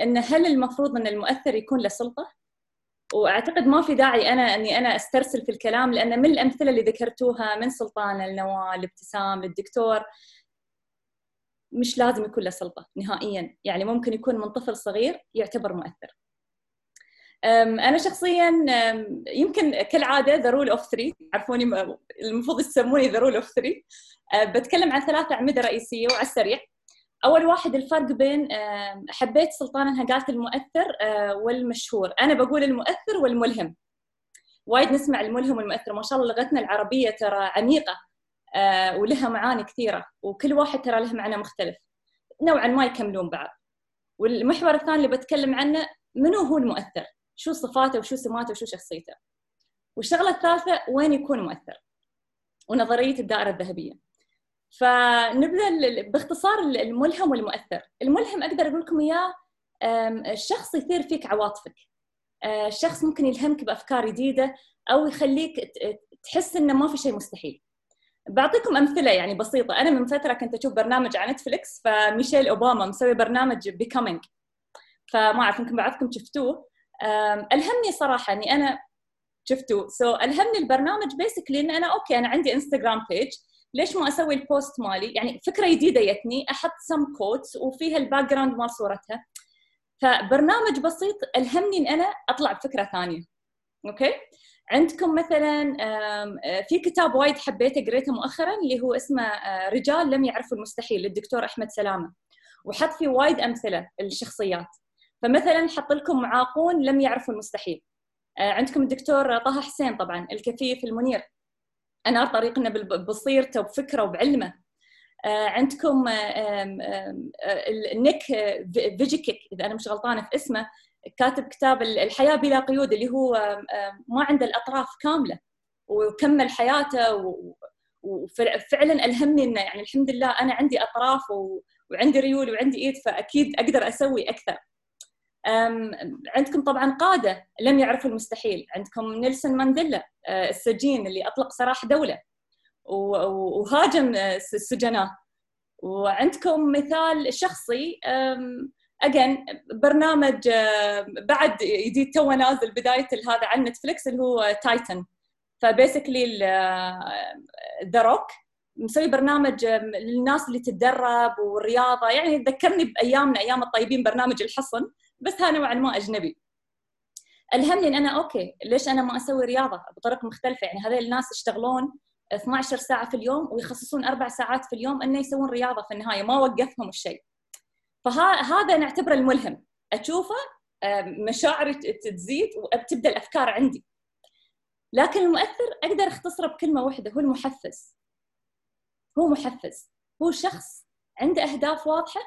إن هل المفروض إن المؤثر يكون له سلطة؟ وأعتقد ما في داعي أنا إني أنا أسترسل في الكلام لأن من الأمثلة اللي ذكرتوها من سلطان لنوال لابتسام للدكتور مش لازم يكون له سلطة نهائيا. يعني ممكن يكون من طفل صغير يعتبر مؤثر. أنا شخصيا يمكن كالعادة the rule of 3 تعرفوني المفروض يسموني the rule of 3 بتكلم عن ثلاث أعمدة رئيسية وعلى السريع. أول واحد الفرق بين حبيت سلطان انها قالت المؤثر أه، والمشهور. أنا بقول المؤثر والملهم. وايد نسمع الملهم والمؤثر. ما شاء الله لغتنا العربية ترى عميقة. ولها معاني كثيرة وكل واحد ترى له معنى مختلف. نوعا ما يكملون بعض. والمحور الثاني اللي بتكلم عنه منو هو المؤثر؟ شو صفاته وشو سماته وشو شخصيته؟ والشغلة الثالثة وين يكون مؤثر؟ ونظرية الدائرة الذهبية. فنبدأ باختصار الملهم والمؤثر. الملهم أقدر أقول لكم إياه الشخص يثير فيك عواطفك. آه، الشخص ممكن يلهمك بأفكار جديدة أو يخليك تحس إنه ما في شيء مستحيل. بعطيكم أمثلة يعني بسيطة. أنا من فترة كنت أشوف برنامج على نتفلكس فميشيل أوباما مسوي برنامج Becoming فما أعرف يمكن بعضكم شفتوه. ألهمني صراحة إني أنا شفتوا so so, ألهمني البرنامج basically إن أنا okay أنا عندي انستغرام page ليش ما أسوي ال post مالي؟ يعني فكرة جديدة جتني. أحط some quotes وفيها ال background مال صورتها. فبرنامج بسيط ألهمني إن أنا أطلع بفكرة ثانية. okay؟ عندكم مثلا في كتاب وايد حبيته قريته مؤخرا اللي هو اسمه آه، رجال لم يعرفوا المستحيل للدكتور أحمد سلامة. وحط فيه وايد أمثلة الشخصيات فمثلا حط لكم معاقون لم يعرفوا المستحيل. آه، عندكم الدكتور طه حسين طبعا الكفيف المنير. انار طريقنا ببصيرته وبفكره وبعلمه. آه، عندكم نيك فيجيكيك إذا أنا مش غلطانة في اسمه. كاتب كتاب الحياة بلا قيود اللي هو ما عنده الأطراف كاملة وكمل حياته وفعلا ألهمني إنه يعني الحمد لله أنا عندي أطراف وعندي ريول وعندي إيد فأكيد أقدر أسوي أكثر. عندكم طبعا قادة لم يعرفوا المستحيل. عندكم نيلسون مانديلا آه، السجين اللي أطلق سراح دولة وهاجم آه، السجناء وعندكم مثال شخصي اجين برنامج آه، بعد جديد تو نازل بداية هذا على نتفلكس اللي هو Titan ف basically The Rock مسوي برنامج للناس اللي تتدرب والرياضة. يعني ذكرني بايامنا أيام الطيبين برنامج الحصن بس ها نوعا ما أجنبي. الهمني إن أنا okay ليش أنا ما أسوي رياضة بطرق مختلفة؟ يعني هذول الناس يشتغلون 12 ساعة في اليوم ويخصصون أربع ساعات في اليوم إنه يسوون رياضة في النهاية. ما وقفهم الشيء. فهذا نعتبره الملهم. أشوفه مشاعري تزيد وتبدأ الأفكار عندي. لكن المؤثر أقدر أختصره بكلمة واحدة هو المحفز. هو محفز. هو شخص عنده أهداف واضحة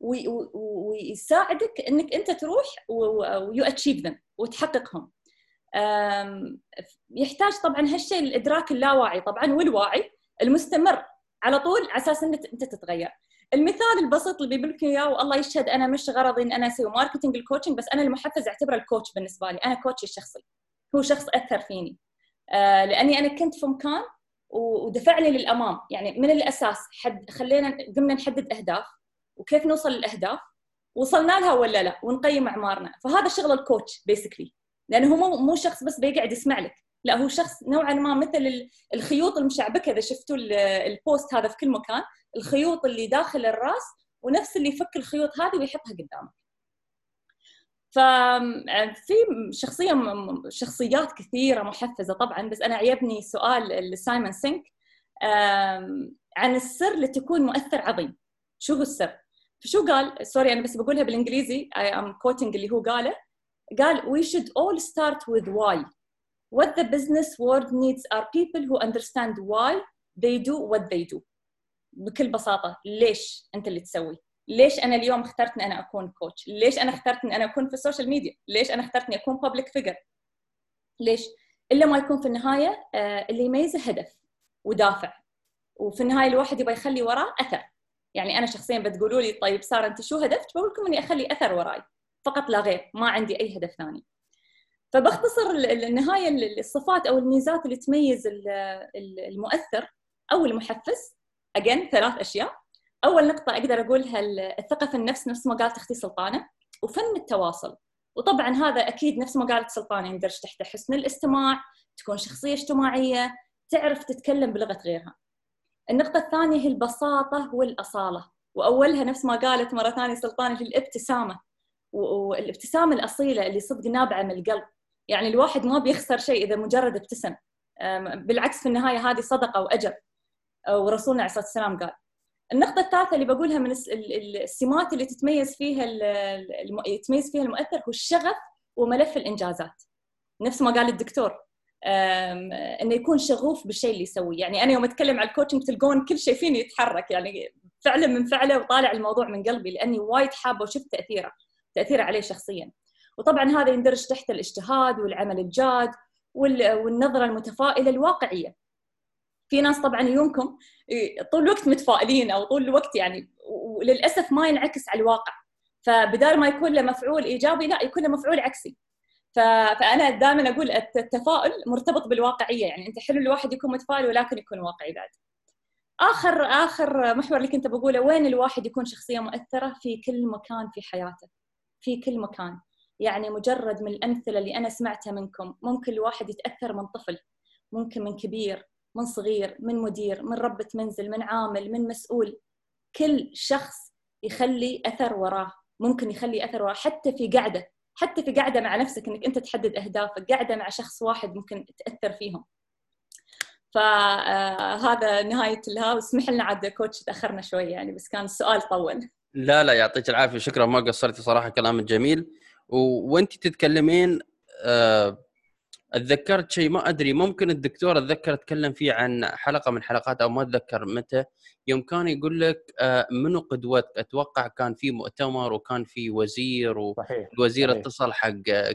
ويساعدك إنك أنت تروح ويو اتشيف ذم وتحققهم. يحتاج طبعا هالشيء الإدراك اللاواعي طبعا والواعي المستمر على طول على أساس إنك أنت تتغير. المثال البسيط اللي بيقول لك إياه والله يشهد أنا مش غرضي إن أنا أسوي marketing ال coaching بس أنا المحفز أعتبره ال coach بالنسبة لي. أنا coach ي الشخصي هو شخص أثر فيني. آه لأني أنا كنت في مكان ودفعني للأمام. يعني من الأساس حد خلينا قمنا نحدد أهداف وكيف نوصل للأهداف وصلنا لها ولا لا ونقيم أعمارنا. فهذا شغل ال coach basically لأنه هو مو مو شخص بس بيقعد يسمع لك. لا هو شخص نوعا ما مثل الخيوط المشعبكة إذا شفتوا ال post هذا في كل مكان الخيوط اللي داخل الرأس ونفس اللي يفك الخيوط هذه ويحطها قدامك ففي شخصية شخصيات كثيرة محفزة طبعا بس أنا عيبني سؤال لسايمون سينك. عن السر لتكون مؤثر عظيم. شو هو السر؟ فشو قال؟ sorry أنا بس بقولها بالإنجليزي I am quoting اللي هو قاله. قال we should all start with why. What the business world needs are people who understand why they do what they do. بكل بساطة ليش أنت اللي تسوي؟ ليش أنا اليوم اخترت إني أنا أكون coach ليش أنا اخترت إني أنا أكون في ال social media ليش أنا اخترت إني أكون public figure ليش؟ إلا ما يكون في النهاية آه، اللي يميزه هدف ودافع. وفي النهاية الواحد يبغى يخلي وراه أثر. يعني أنا شخصيا بتقولوا لي طيب سارة أنت شو هدفك؟ بقول لكم إني أخلي أثر وراي. فقط لا غير ما عندي أي هدف ثاني. فبختصر النهاية الصفات أو الميزات اللي تميز المؤثر أو المحفز. اجين ثلاث أشياء. أول نقطة أقدر أقولها الثقة في النفس نفس ما قالت أختي سلطانة وفن التواصل. وطبعا هذا أكيد نفس ما قالت سلطانة يندرج تحت حسن الاستماع تكون شخصية اجتماعية تعرف تتكلم بلغة غيرها. النقطة الثانية هي البساطة والأصالة. وأولها نفس ما قالت مرة ثانية سلطانة الابتسامة. والابتسامة الأصيلة اللي صدق نابعة من القلب. يعني الواحد ما بيخسر شيء إذا مجرد ابتسم. بالعكس في النهاية هذه صدقة وأجر. ورسولنا عليه الصلاة والسلام قال. النقطة الثالثة اللي بقولها من السمات اللي تتميز فيها يتميز فيها المؤثر هو الشغف وملف الإنجازات. نفس ما قال الدكتور. إنه يكون شغوف بالشيء اللي يسويه. يعني أنا يوم أتكلم على الكوتشنج تلقون كل شيء فيني يتحرك. يعني فعلا من فعله وطالع الموضوع من قلبي لأني وايد حابة وشفت تأثيره. تأثيره عليه شخصيا. وطبعا هذا يندرج تحت الاجتهاد والعمل الجاد والنظرة المتفائلة الواقعية. في ناس طبعا يومكم طول الوقت متفائلين أو طول الوقت يعني وللأسف ما ينعكس على الواقع. فبدال ما يكون له مفعول إيجابي لا يكون له مفعول عكسي. فأنا دائما أقول التفاؤل مرتبط بالواقعية. يعني أنت حلو الواحد يكون متفائل ولكن يكون واقعي بعد. آخر آخر محور اللي كنت بقوله وين الواحد يكون شخصية مؤثرة؟ في كل مكان في حياته. في كل مكان. يعني مجرد من الأمثلة اللي أنا سمعتها منكم. ممكن الواحد يتأثر من طفل ممكن من كبير من صغير من مدير من ربة منزل من عامل من مسؤول. كل شخص يخلي أثر وراه ممكن يخلي أثر وراه حتى في قعدة حتى في قعدة مع نفسك إنك أنت تحدد أهدافك قعدة مع شخص واحد ممكن تأثر فيهم. فهذا نهاية لها واسمح لنا عاد كوتش تأخرنا شوي يعني بس كان السؤال طول. لا لا يعطيك العافية. شكرا ما قصرتي صراحة كلامك جميل. وانت تتكلمين آه اتذكرت شيء ما أدري ممكن الدكتور اتذكر اتكلم فيه عن حلقة من حلقات أو ما أتذكر متى يوم كان يقول لك آه، منو قدوتك أتوقع كان في مؤتمر وكان في وزير والوزير صحيح. اتصل حق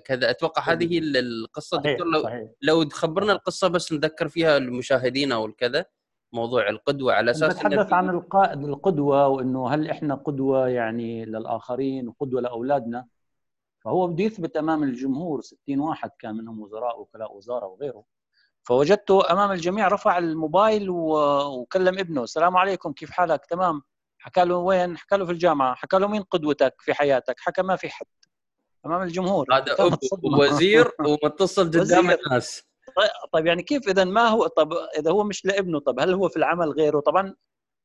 كذا أتوقع هذه هي القصة صحيح. دكتور لو صحيح. لو تخبرنا القصة بس نذكر فيها المشاهدين أو الكذا موضوع القدوة على أساس نتحدث عن القائد القدوة وإنه هل إحنا قدوة يعني للآخرين وقدوه لأولادنا فهو بده يثبت أمام الجمهور 60 واحد كان منهم وزراء وكلاء وزارة وغيره. فوجدته أمام الجميع رفع الموبايل وكلم ابنه. السلام عليكم كيف حالك؟ تمام. حكى له وين؟ حكى له في الجامعة. حكى له مين قدوتك في حياتك؟ حكى ما في حد. أمام الجمهور. هذا وزير ومتصل قدام الناس. طيب يعني كيف إذا ما هو طب إذا هو مش لابنه طب هل هو في العمل غيره؟ طبعا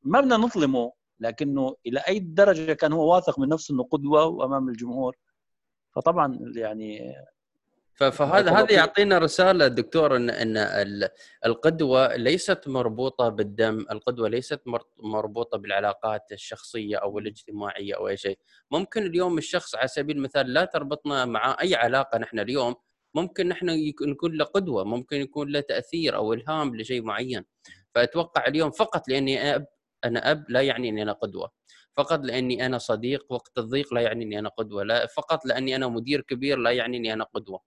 ما بدنا نظلمه لكنه إلى أي درجة كان هو واثق من نفسه إنه قدوة وامام الجمهور. فطبعا يعني فهذا هذا يعطينا رسالة دكتور ان إن القدوة ليست مربوطة بالدم، القدوة ليست مربوطة بالعلاقات الشخصية أو الاجتماعية أو أي شيء، ممكن اليوم الشخص على سبيل المثال لا تربطنا مع أي علاقة نحن اليوم، ممكن نحن نكون له قدوة، ممكن يكون له تأثير أو إلهام لشيء معين. فأتوقع اليوم فقط لأني اب أنا أب لا يعني إني أنا قدوة. فقط لأني أنا صديق وقت الضيق لا يعني إني أنا قدوة لا فقط لأني أنا مدير كبير لا يعني إني أنا قدوة.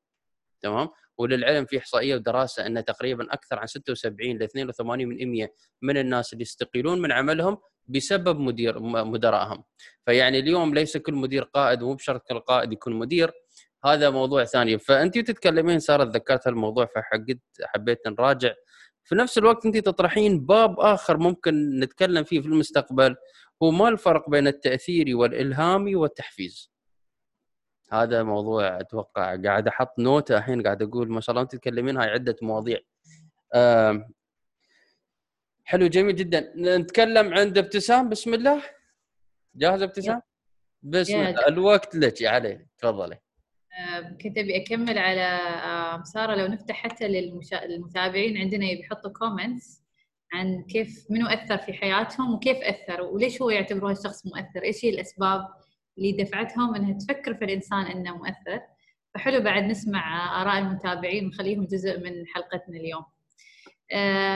تمام؟ وللعلم في إحصائية ودراسة أن تقريبا أكثر عن 76 ل 82 من 100 من الناس اللي يستقيلون من عملهم بسبب مدير مدراءهم. فيعني اليوم ليس كل مدير قائد ومو بشرط كل قائد يكون مدير. هذا موضوع ثاني. فأنت تتكلمين صارت ذكرت الموضوع فحقت حبيت نراجع. في نفس الوقت أنت تطرحين باب آخر ممكن نتكلم فيه في المستقبل. هو ما الفرق بين التاثيري والالهامي والتحفيز. هذا موضوع أتوقع قاعد أحط نوتة الحين قاعد أقول ما شاء الله تتكلمين هاي عدة مواضيع. حلو جميل جدا. نتكلم عند ابتسام بسم الله. جاهزه ابتسام؟ بسم الله. الوقت لك يا علي. تفضلي. كنت أبي أكمل على سارة لو نفتح حتى للمتابعين عندنا يحطوا كومنتس عن كيف منو أثر في حياتهم وكيف اثر وليش هو يعتبروه الشخص مؤثر؟ إيش هي الأسباب اللي دفعتهم إنها تفكر في الإنسان إنه مؤثر؟ فحلو بعد نسمع آراء المتابعين ونخليهم جزء من حلقتنا اليوم.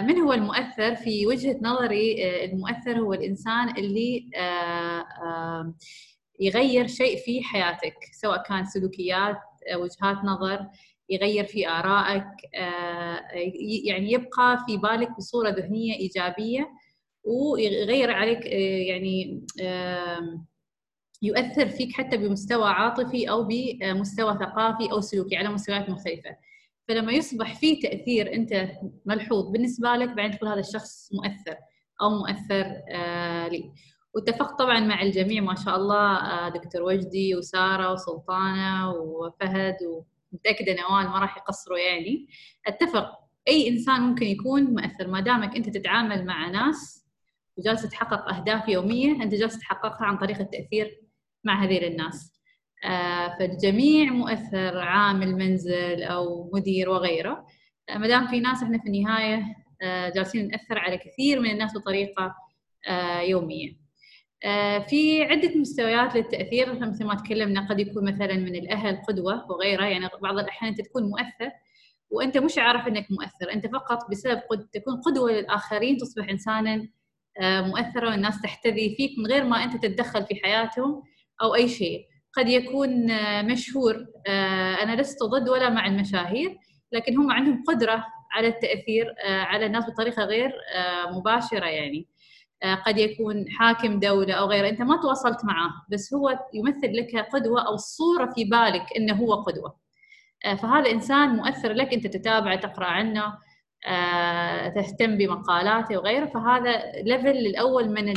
من هو المؤثر؟ في وجهة نظري المؤثر هو الإنسان اللي يغير شيء في حياتك سواء كان سلوكيات وجهات نظر يغير في آرائك يعني يبقى في بالك بصورة ذهنية إيجابية ويغير عليك يعني يؤثر فيك حتى بمستوى عاطفي أو بمستوى ثقافي أو سلوكي على مستويات مختلفة. فلما يصبح في تأثير أنت ملحوظ بالنسبة لك بعدين تقول هذا الشخص مؤثر أو مؤثر لي. واتفقت طبعا مع الجميع ما شاء الله دكتور وجدي وسارة وسلطانة وفهد ومتاكده نوال ما راح يقصروا يعني. أتفق. أي إنسان ممكن يكون مؤثر. ما دامك أنت تتعامل مع ناس وجالس تحقق أهداف يومية أنت جالس تحققها عن طريق التأثير مع هذيل الناس. فالجميع مؤثر عامل منزل أو مدير وغيره. ما دام في ناس إحنا في النهاية جالسين نأثر على كثير من الناس بطريقة يومية. في عدة مستويات للتأثير مثل ما تكلمنا قد يكون مثلا من الأهل قدوة وغيرها يعني بعض الأحيان أنت تكون مؤثر وأنت مش عارف أنك مؤثر أنت فقط بسبب قد تكون قدوة للآخرين تصبح إنسانا مؤثرة والناس تحتذي فيك من غير ما أنت تتدخل في حياتهم أو أي شيء. قد يكون مشهور أنا لست ضد ولا مع المشاهير لكن هم عندهم قدرة على التأثير على الناس بطريقة غير مباشرة يعني. قد يكون حاكم دولة أو غيره. أنت ما تواصلت معه بس هو يمثل لك قدوة أو الصورة في بالك أنه هو قدوة. فهذا إنسان مؤثر لك أنت تتابعه تقرأ عنه تهتم بمقالاته وغيره. فهذا ليفل الأول من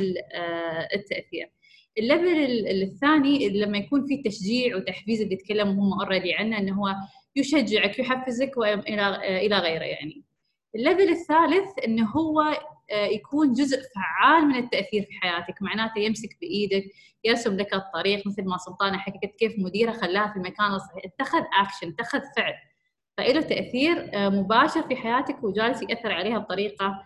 التأثير. ال level الثاني لما يكون في تشجيع وتحفيز اللي تكلموا هم already عنه إنه هو يشجعك يحفزك وإلى إلى غيره يعني. ال level الثالث إنه هو يكون جزء فعال من التأثير في حياتك. معناته يمسك بإيدك يرسم لك الطريق مثل ما سلطانة حكت كيف مديرة خلاها في المكان الصحيح. اتخذ اكشن اتخذ فعل. فإله تأثير مباشر في حياتك وجالس يأثر عليها بطريقة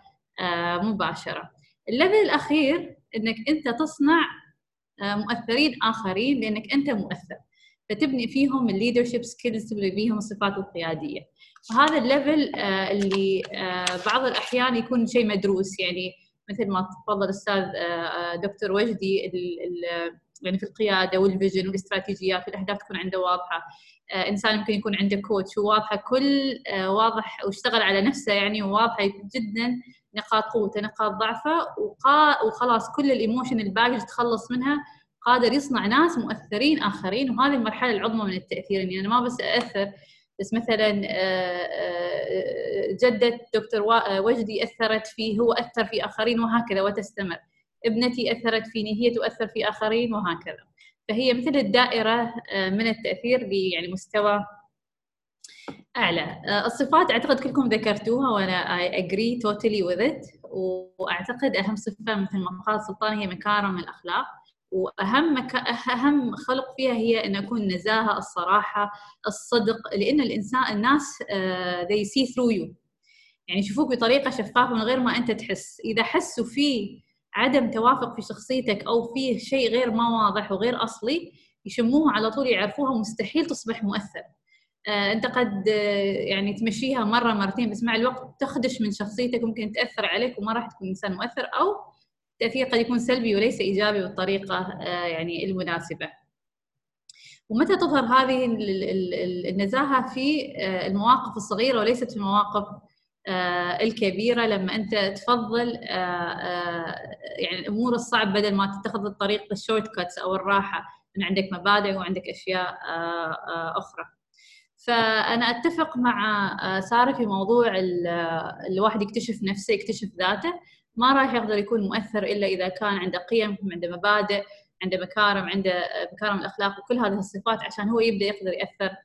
مباشرة. ال level الأخير إنك أنت تصنع مؤثرين آخرين لأنك أنت مؤثر. فتبني فيهم ال leadership skills تبني فيهم الصفات القيادية. فهذا ال level اللي بعض الأحيان يكون شيء مدروس. يعني مثل ما تفضل الاستاذ دكتور وجدي يعني في القيادة وال vision والاستراتيجيات والأهداف تكون عنده واضحة. إنسان ممكن يكون عنده coach وواضحة كل واضح واشتغل على نفسه يعني وواضحة جدا نقاط قوته نقاط ضعفه وخلاص كل الإيموشن الباجج تخلص منها قادر يصنع ناس مؤثرين آخرين. وهذه المرحله العظمى من التأثير. يعني أنا ما بس اثر بس مثلا جدة دكتور وجدي أثرت فيه هو أثر في آخرين وهكذا وتستمر. ابنتي أثرت فيني هي تؤثر في آخرين وهكذا. فهي مثل الدائرة من التأثير يعني مستوى أعلى. الصفات أعتقد كلكم ذكرتوها وأنا I agree totally with it. وأعتقد أهم صفة مثل ما قال سلطان هي مكارم الأخلاق. وأهم مك... أهم خلق فيها هي أن اكون النزاهه الصراحة الصدق لأن الإنسان الناس uh, they see through you. يعني يشوفوك بطريقة شفافة من غير ما أنت تحس. إذا حسوا في عدم توافق في شخصيتك أو في شيء غير ما واضح وغير أصلي يشموه على طول يعرفوها مستحيل تصبح مؤثر uh, أنت قد uh, يعني تمشيها مرة مرتين بس مع الوقت تخدش من شخصيتك ممكن تأثر عليك وما راح تكون إنسان مؤثر أو التأثير قد يكون سلبي وليس إيجابي بالطريقة يعني المناسبة. ومتى تظهر هذه النزاهة في المواقف الصغيرة وليست في المواقف الكبيرة؟ لما أنت تفضل يعني الأمور الصعبة بدل ما تتخذ الطريق ال shortcuts أو الراحة من عندك مبادئ وعندك أشياء أخرى. فأنا أتفق مع سارة في موضوع الواحد يكتشف نفسه يكتشف ذاته. ما راح يقدر يكون مؤثر إلا إذا كان عنده قيم عنده مبادئ عنده مكارم عنده مكارم الأخلاق وكل هذه الصفات عشان هو يبدأ يقدر يأثر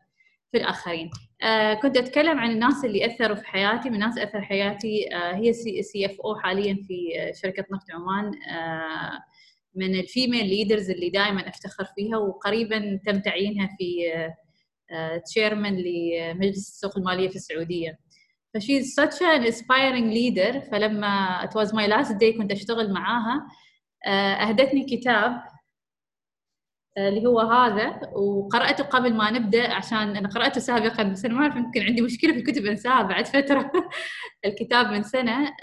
في الآخرين. آه كنت أتكلم عن الناس اللي أثروا في حياتي من الناس أثر حياتي آه هي CFO حاليا في شركة نفط عمان آه من ال female leaders اللي دائما أفتخر فيها وقريبا تم تعيينها في chairman لمجلس السوق المالية في السعودية. ف she's such an inspiring leader. فلما it was my last day كنت أشتغل معاها أهدتني كتاب اللي هو هذا وقرأته قبل ما نبدأ عشان أنا قرأته سابقا بس أنا ما أعرف يمكن عندي مشكلة في الكتب أنساها بعد فترة. الكتاب من جون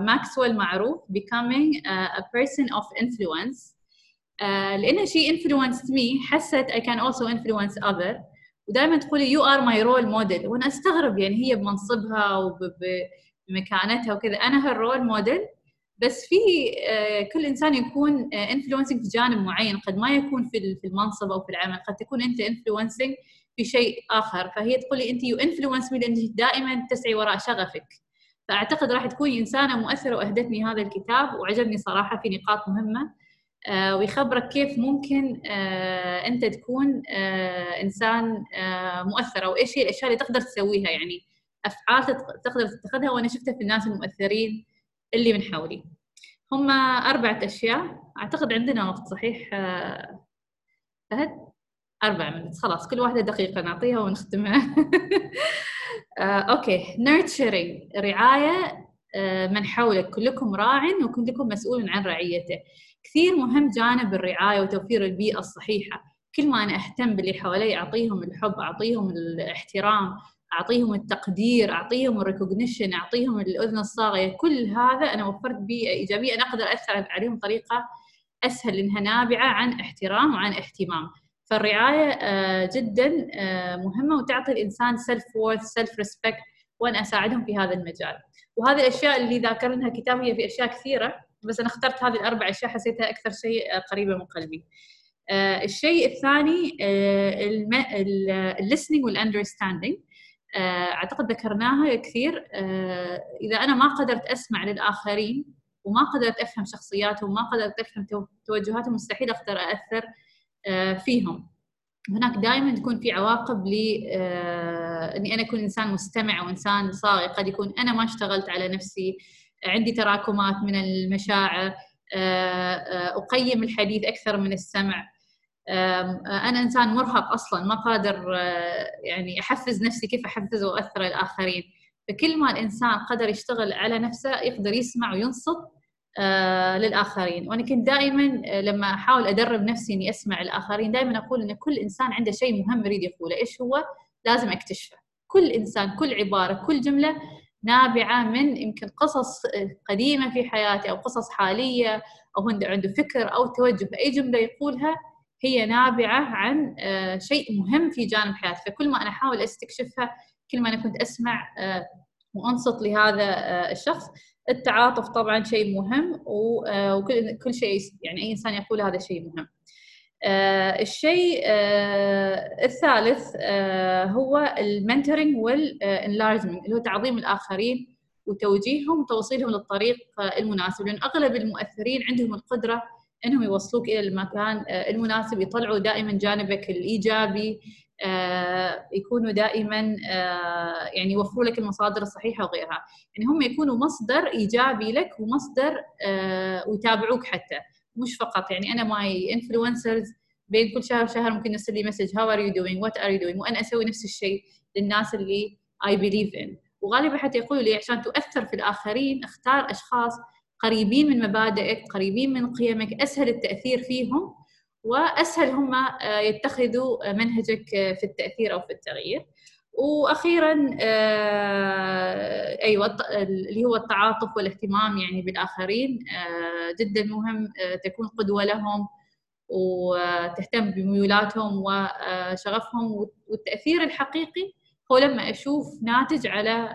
ماكسويل معروف Becoming a Person of Influence. لأنها she influenced me حست I can also influence others. ودائما تقولي you are my role model. وأنا أستغرب يعني هي بمنصبها وبمكانتها وكذا. her role model. بس في كل إنسان يكون influencing في جانب معين. قد ما يكون في المنصب أو في العمل. قد تكون أنت influencing في شيء آخر. فهي تقول لي أنت you influence me لأنك دائما تسعي وراء شغفك. فأعتقد راح تكوني إنسانة مؤثرة وأهدتني هذا الكتاب وعجبني صراحة في نقاط مهمة. ويخبرك كيف ممكن أنت تكون إنسان مؤثر أو إيش هي الأشياء اللي تقدر تسويها يعني أفعال تقدر تتخذها وأنا شفتها في الناس المؤثرين اللي من حولي. هم أربعة أشياء أعتقد عندنا وقت صحيح؟ فهد؟ أربع من خلاص كل واحدة دقيقة نعطيها ونختمها. Okay. Nurturing رعاية من حولك كلكم راع وكلكم مسؤول عن رعيته. كثير مهم جانب الرعاية وتوفير البيئة الصحيحة. كل ما أنا أهتم باللي حوالي أعطيهم الحب أعطيهم الاحترام أعطيهم التقدير أعطيهم ال recognition أعطيهم الأذن الصاغية كل هذا أنا وفرت بيئة إيجابية أنا أقدر أثر عليهم بطريقة أسهل لانها نابعة عن احترام وعن اهتمام. فالرعاية جدا مهمة وتعطي الإنسان self-worth self-respect وأنا أساعدهم في هذا المجال. وهذه الأشياء اللي ذاكرنها كتاب هي في أشياء كثيرة. بس أنا اخترت هذه الأربع أشياء حسيتها أكثر شيء قريبة من قلبي. الشيء الثاني ال listening وال understanding أعتقد ذكرناها كثير. إذا أنا ما قدرت أسمع للآخرين وما قدرت أفهم شخصياتهم وما قدرت أفهم توجهاتهم مستحيل أقدر اثر فيهم. هناك دائما تكون في عواقب ل إني أنا أكون إنسان مستمع وإنسان صاغي قد يكون أنا ما اشتغلت على نفسي. عندي تراكمات من المشاعر أقيم الحديث أكثر من السمع. أنا إنسان مرهق أصلا ما قادر يعني أحفز نفسي كيف احفز واثر الآخرين. فكل ما الإنسان قدر يشتغل على نفسه يقدر يسمع وينصت للآخرين. وأنا كنت دائما لما أحاول أدرب نفسي إني أسمع الآخرين دائما أقول إن كل إنسان عنده شيء مهم يريد يقوله. إيش هو؟ لازم أكتشفه. كل إنسان كل عبارة كل جملة نابعة من يمكن قصص قديمة في حياته أو قصص حالية أو عنده فكر أو توجه اي جملة يقولها هي نابعة عن شيء مهم في جانب حياتي. فكل ما أنا أحاول أستكشفها كل ما أنا كنت أسمع وأنصت لهذا الشخص التعاطف طبعا شيء مهم وكل كل شيء يعني أي إنسان يقول هذا شيء مهم. الشيء الثالث هو ال mentoring وال enlargement اللي هو تعظيم الآخرين وتوجيههم وتوصيلهم للطريق المناسب. لأن أغلب المؤثرين عندهم القدرة إنهم يوصلوك إلى المكان المناسب يطلعوا دائما جانبك الإيجابي يكونوا دائما يعني يوفروا لك المصادر الصحيحة وغيرها. يعني هم يكونوا مصدر إيجابي لك ومصدر ويتابعوك حتى. مش فقط. يعني أنا my influencers بين كل شهر وشهر ممكن يرسل لي message how are you doing what are you doing وأنا أسوي نفس الشيء للناس اللي I believe in وغالبا حتى يقولوا لي عشان تؤثر في الآخرين اختار أشخاص قريبين من مبادئك قريبين من قيمك أسهل التأثير فيهم وأسهل هم يتخذوا منهجك في التأثير أو في التغيير. وأخيرا أيوه اللي هو التعاطف والاهتمام يعني بالآخرين جدا مهم تكون قدوة لهم وتهتم بميولاتهم وشغفهم والتأثير الحقيقي هو لما أشوف ناتج على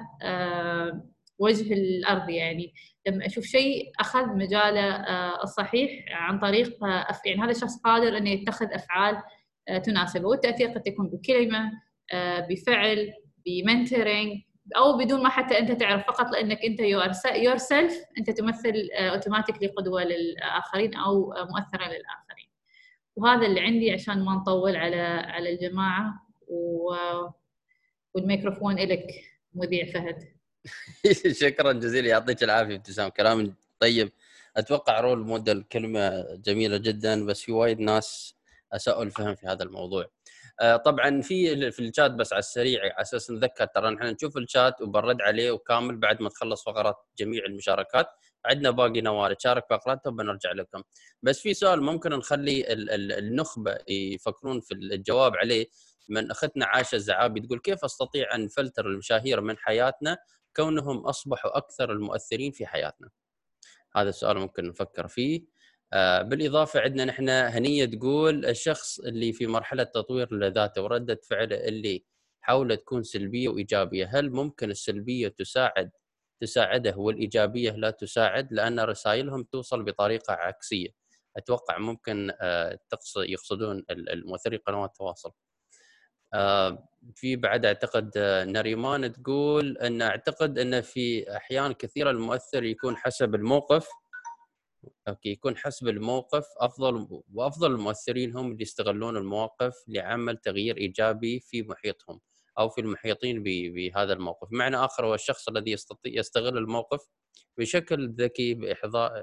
وجه الأرض يعني. لما أشوف شيء أخذ مجاله الصحيح عن طريق يعني هذا الشخص قادر إنه يتخذ أفعال تناسبه والتأثير قد يكون بكلمة بفعل ب mentoring أو بدون ما حتى أنت تعرف فقط لأنك أنت yourself أنت تمثل automatically قدوة للآخرين أو مؤثرة للآخرين. وهذا اللي عندي عشان ما نطول على على الجماعة. و... والميكروفون لك مذيع فهد. شكرا جزيلا يعطيك العافية ابتسام كلام طيب. أتوقع رول موديل كلمة جميلة جدا بس في وايد ناس أساءوا الفهم في هذا الموضوع. آه، طبعا في في الشات بس على السريع على أساس نذكر ترى نحن نشوف الشات وبنرد عليه وكامل بعد ما تخلص فقرات جميع المشاركات. عندنا باقي نوال تشارك فقراتها وبنرجع لكم. بس في سؤال ممكن نخلي النخبة يفكرون في الجواب عليه. من أختنا عائشة الزعابي تقول كيف أستطيع أن فلتر المشاهير من حياتنا كونهم أصبحوا أكثر المؤثرين في حياتنا? هذا السؤال ممكن نفكر فيه. آه، بالإضافة عندنا نحن هنية تقول الشخص اللي في مرحلة تطوير لذاته ورده فعله اللي حاول تكون سلبية وإيجابية، هل ممكن السلبية تساعد تساعده والإيجابية لا تساعد لأن رسائلهم توصل بطريقة عكسية. أتوقع ممكن آه، يقصدون المؤثرين قنوات التواصل. آه، في بعد أعتقد نريمان تقول أن أعتقد أن في أحيان كثيرة المؤثر يكون حسب الموقف أوكي يكون حسب الموقف أفضل وأفضل المؤثرين هم اللي يستغلون المواقف لعمل تغيير إيجابي في محيطهم أو في المحيطين بهذا الموقف، معنى آخر هو الشخص الذي يستطيع يستغل الموقف بشكل ذكي باحضاء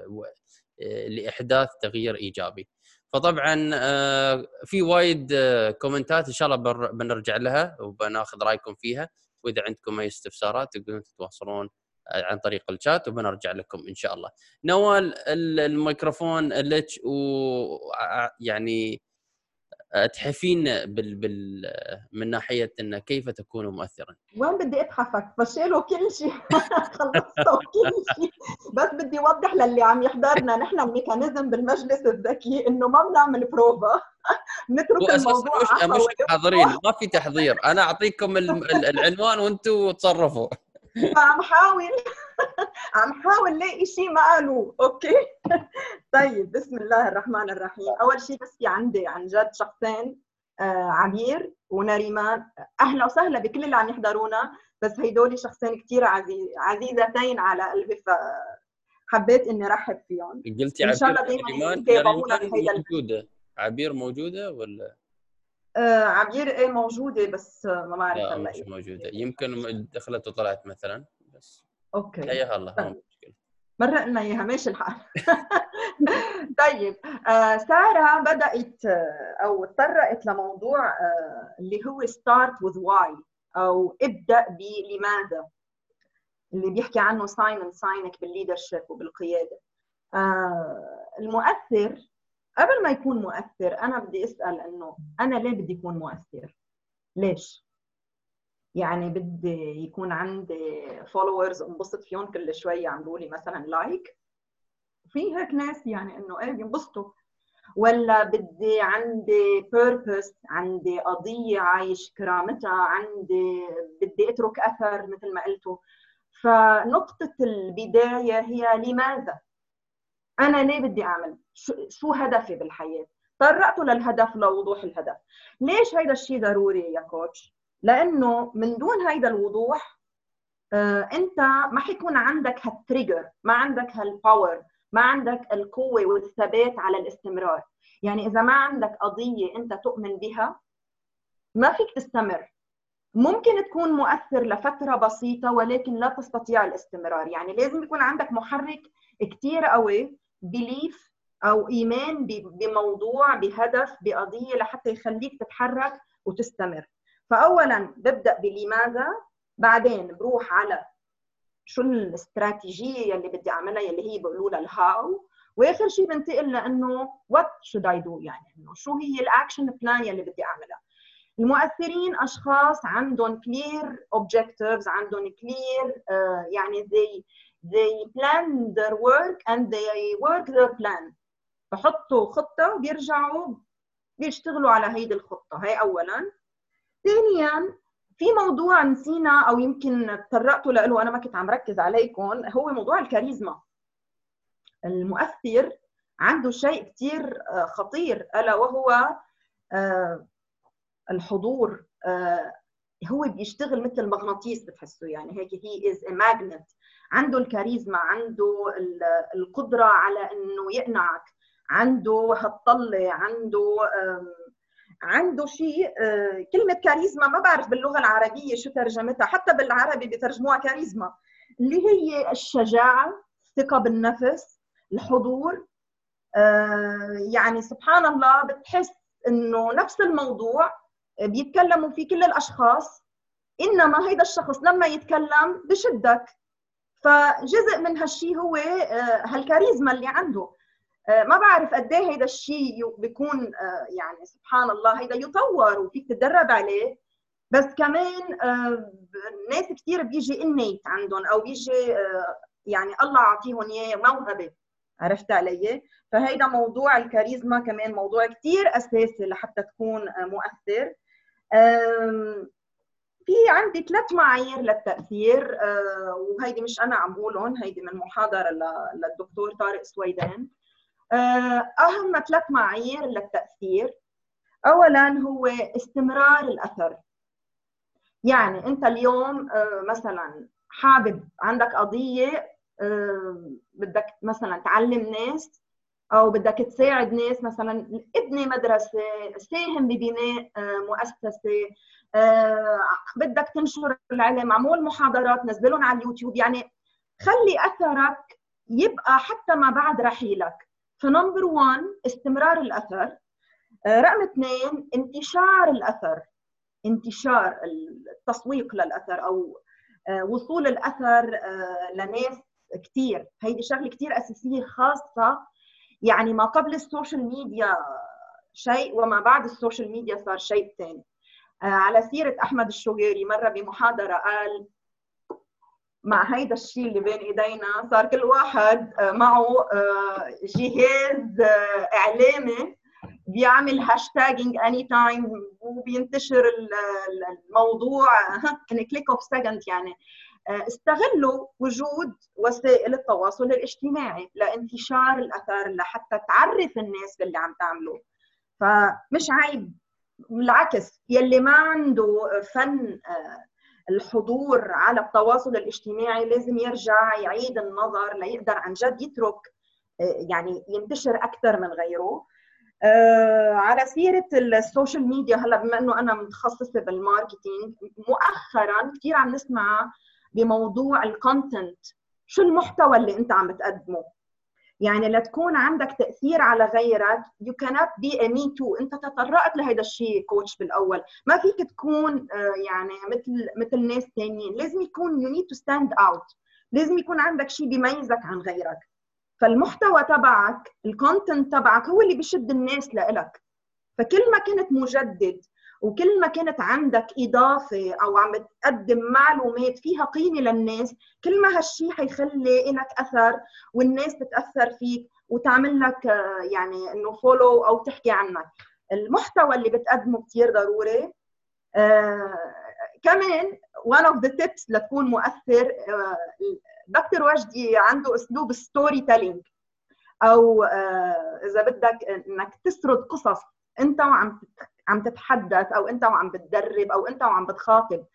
لإحداث تغيير إيجابي. فطبعا آه، في وايد آه، كومنتات إن شاء الله بنرجع لها وبناخذ رأيكم فيها وإذا عندكم أي استفسارات تقدرون تتواصلون عن طريق الشات وبنرجع لكم إن شاء الله. نوال الميكروفون لك ويعني تحفين بال, بال من ناحية انه كيف تكون مؤثرا؟ وين بدي أتحفك؟ فشلوا كل شيء خلصتوا كل شيء بس بدي اوضح للي عم يحضرنا نحن ال mechanism بالمجلس الذكي إنه ما بنعمل بروفا. نترك الموضوع مش, مش حاضرين. ما في تحضير. أنا أعطيكم العنوان وأنتم تصرفوا. فعم حاول عم حاول لاقي شيء ما قالوه. okay؟ طيب بسم الله الرحمن الرحيم. أول شيء بس في عندي عن جد شخصين آه عبير ونريمان. أهلا وسهلا بكل اللي عم يحضرونا بس هيدول شخصين كثير عزيز عزيزتين على قلبي ف حبيت إني رحب فيهم. قلتي عبير إن شاء الله دائما موجودة. عبير موجودة ولا؟ عبير إيه موجودة بس ما بعرف هلأ مش موجودة. يمكن دخلت وطلعت مثلا بس أوكي. هيا هلا ما طيب. مشكلة. مرة قلنا إياها ماشي الحال. طيب آه سارة بدأت آه، أو تطرقت لموضوع آه اللي هو start with why أو ابدأ بلماذا اللي بيحكي عنه سايمون ساينك بال leadership وبالقيادة. آه المؤثر قبل ما يكون مؤثر أنا بدي أسأل إنه أنا ليه بدي اكون مؤثر؟ ليش؟ يعني بدي يكون عندي followers انبسط فيهم كل شوي يعملوا لي مثلا like في هيك ناس يعني إنه إيه بينبسطوا. ولا بدي عندي بيربس عندي قضية عايش كرامتها عندي بدي أترك أثر مثل ما قلتوا. فنقطة البداية هي لماذا؟ أنا ليه بدي أعمل؟ شو هدفي بالحياة؟ طرقت للهدف لوضوح الهدف. ليش هيدا الشيء ضروري يا كوتش لأنه من دون هيدا الوضوح آه، أنت ما حيكون عندك هال trigger ما عندك هال power ما عندك القوة والثبات على الاستمرار. يعني إذا ما عندك قضية أنت تؤمن بها ما فيك تستمر. ممكن تكون مؤثر لفترة بسيطة ولكن لا تستطيع الاستمرار. يعني لازم يكون عندك محرك كثير قوي belief أو إيمان بموضوع بهدف بقضية لحتى يخليك تتحرك وتستمر. فاولا ببدأ بلماذا؟ بعدين بروح على شو الاستراتيجية اللي بدي أعملها اللي هي بيقولوا لها ال how. وآخر شيء بنتقل لأنه what should I do يعني إنه شو هي ال action plan يلي بدي أعملها. المؤثرين أشخاص عندهم clear objectives عندهم clear uh, يعني they they plan their work and they work their plan. بحطوا خطة وبيرجعوا بيشتغلوا على هيدي الخطة. هي اولا. ثانيا في موضوع نسينا أو يمكن تطرقتوا له أنا ما كنت عم ركز عليكم هو موضوع الكاريزما. المؤثر عنده شيء كثير خطير ألا وهو الحضور هو بيشتغل مثل مغناطيس بتحسه يعني هيك he is magnet عنده الكاريزما عنده القدرة على إنه يقنعك. عنده هالطله عنده عنده شيء آه، كلمة كاريزما ما بعرف باللغة العربية شو ترجمتها حتى بالعربي بترجموها كاريزما اللي هي الشجاعة الثقة بالنفس الحضور آه، يعني سبحان الله بتحس إنه نفس الموضوع بيتكلموا فيه كل الأشخاص إنما هيدا الشخص لما يتكلم بشدك. فجزء من هالشيء هو آه، هالكاريزما اللي عنده. ما بعرف قد إيه هيدا الشيء بيكون آه، يعني سبحان الله هيدا يطور وفيك تتدرب عليه بس كمان آه، ناس كثير بيجي انيت عندهم أو بيجي يعني الله عطيهم اياه موهبه عرفت علي؟ فهيدا موضوع الكاريزما كمان موضوع كثير أساسي لحتى تكون مؤثر. في عندي ثلاث معايير للتأثير وهيدي مش أنا عم بقولهم هيدي من محاضرة للدكتور طارق سويدان. آه، أهم ثلاث معايير للتأثير. اولا هو استمرار الأثر. يعني أنت اليوم آه، مثلا حابب عندك قضية آه، بدك مثلا تعلم ناس أو بدك تساعد ناس مثلا ابني مدرسة ساهم ببناء مؤسسة بدك تنشر العلم عمول محاضرات نزلهم على اليوتيوب. يعني خلي أثرك يبقى حتى ما بعد رحيلك. فنمبر 1 استمرار الأثر. آه، رقم اثنين انتشار الأثر. انتشار التسويق للأثر أو آه، وصول الأثر آه، لناس كثير هيدي شغلة كثير أساسية خاصة. يعني ما قبل السوشيال ميديا شيء وما بعد السوشيال ميديا صار شيء ثاني على سيرة أحمد الشقيري مرة بمحاضرة قال مع هيدا الشيء اللي بين إيدينا صار كل واحد آه، معه آه، جهاز آه، إعلامي بيعمل hashtagging anytime وبينتشر الموضوع. in click of second يعني. استغلوا وجود وسائل التواصل الاجتماعي لانتشار الأثر لحتى تعرف الناس باللي عم تعمله فمش عيب بالعكس يلي ما عنده فن الحضور على التواصل الاجتماعي لازم يرجع يعيد النظر ليقدر عن جد يترك آه، يعني ينتشر أكثر من غيره. آه، على سيرة السوشيال ميديا هلأ بما إنه أنا متخصصة بال marketing مؤخرا كثير عم نسمع بموضوع ال content شو المحتوى اللي أنت عم بتقدمه؟ يعني لتكون عندك تأثير على غيرك. Cannot be a me too. انت تطرقت لهذا الشيء كوتش بالأول. ما فيك تكون آه، يعني مثل مثل ناس ثانيين لازم يكون you need to stand out. لازم يكون عندك شيء بيميزك عن غيرك. فالمحتوى تبعك الكونتنت تبعك هو اللي بيشد الناس لإلك. فكل ما كنت مجدد وكل ما كانت عندك إضافة أو عم تقدم معلومات فيها قيمة للناس كل ما هالشي حيخلي لك أثر والناس تتأثر فيك وتعمل لك يعني إنه follow أو تحكي عنك. المحتوى اللي بتقدمه كثير ضروري آه كمان one of the tips لتكون مؤثر آه دكتور وجدي عنده أسلوب storytelling أو آه إذا بدك إنك تسرد قصص أنت وعم عم تتحدث أو أنت وعم بتدرب أو أنت وعم بتخاطب.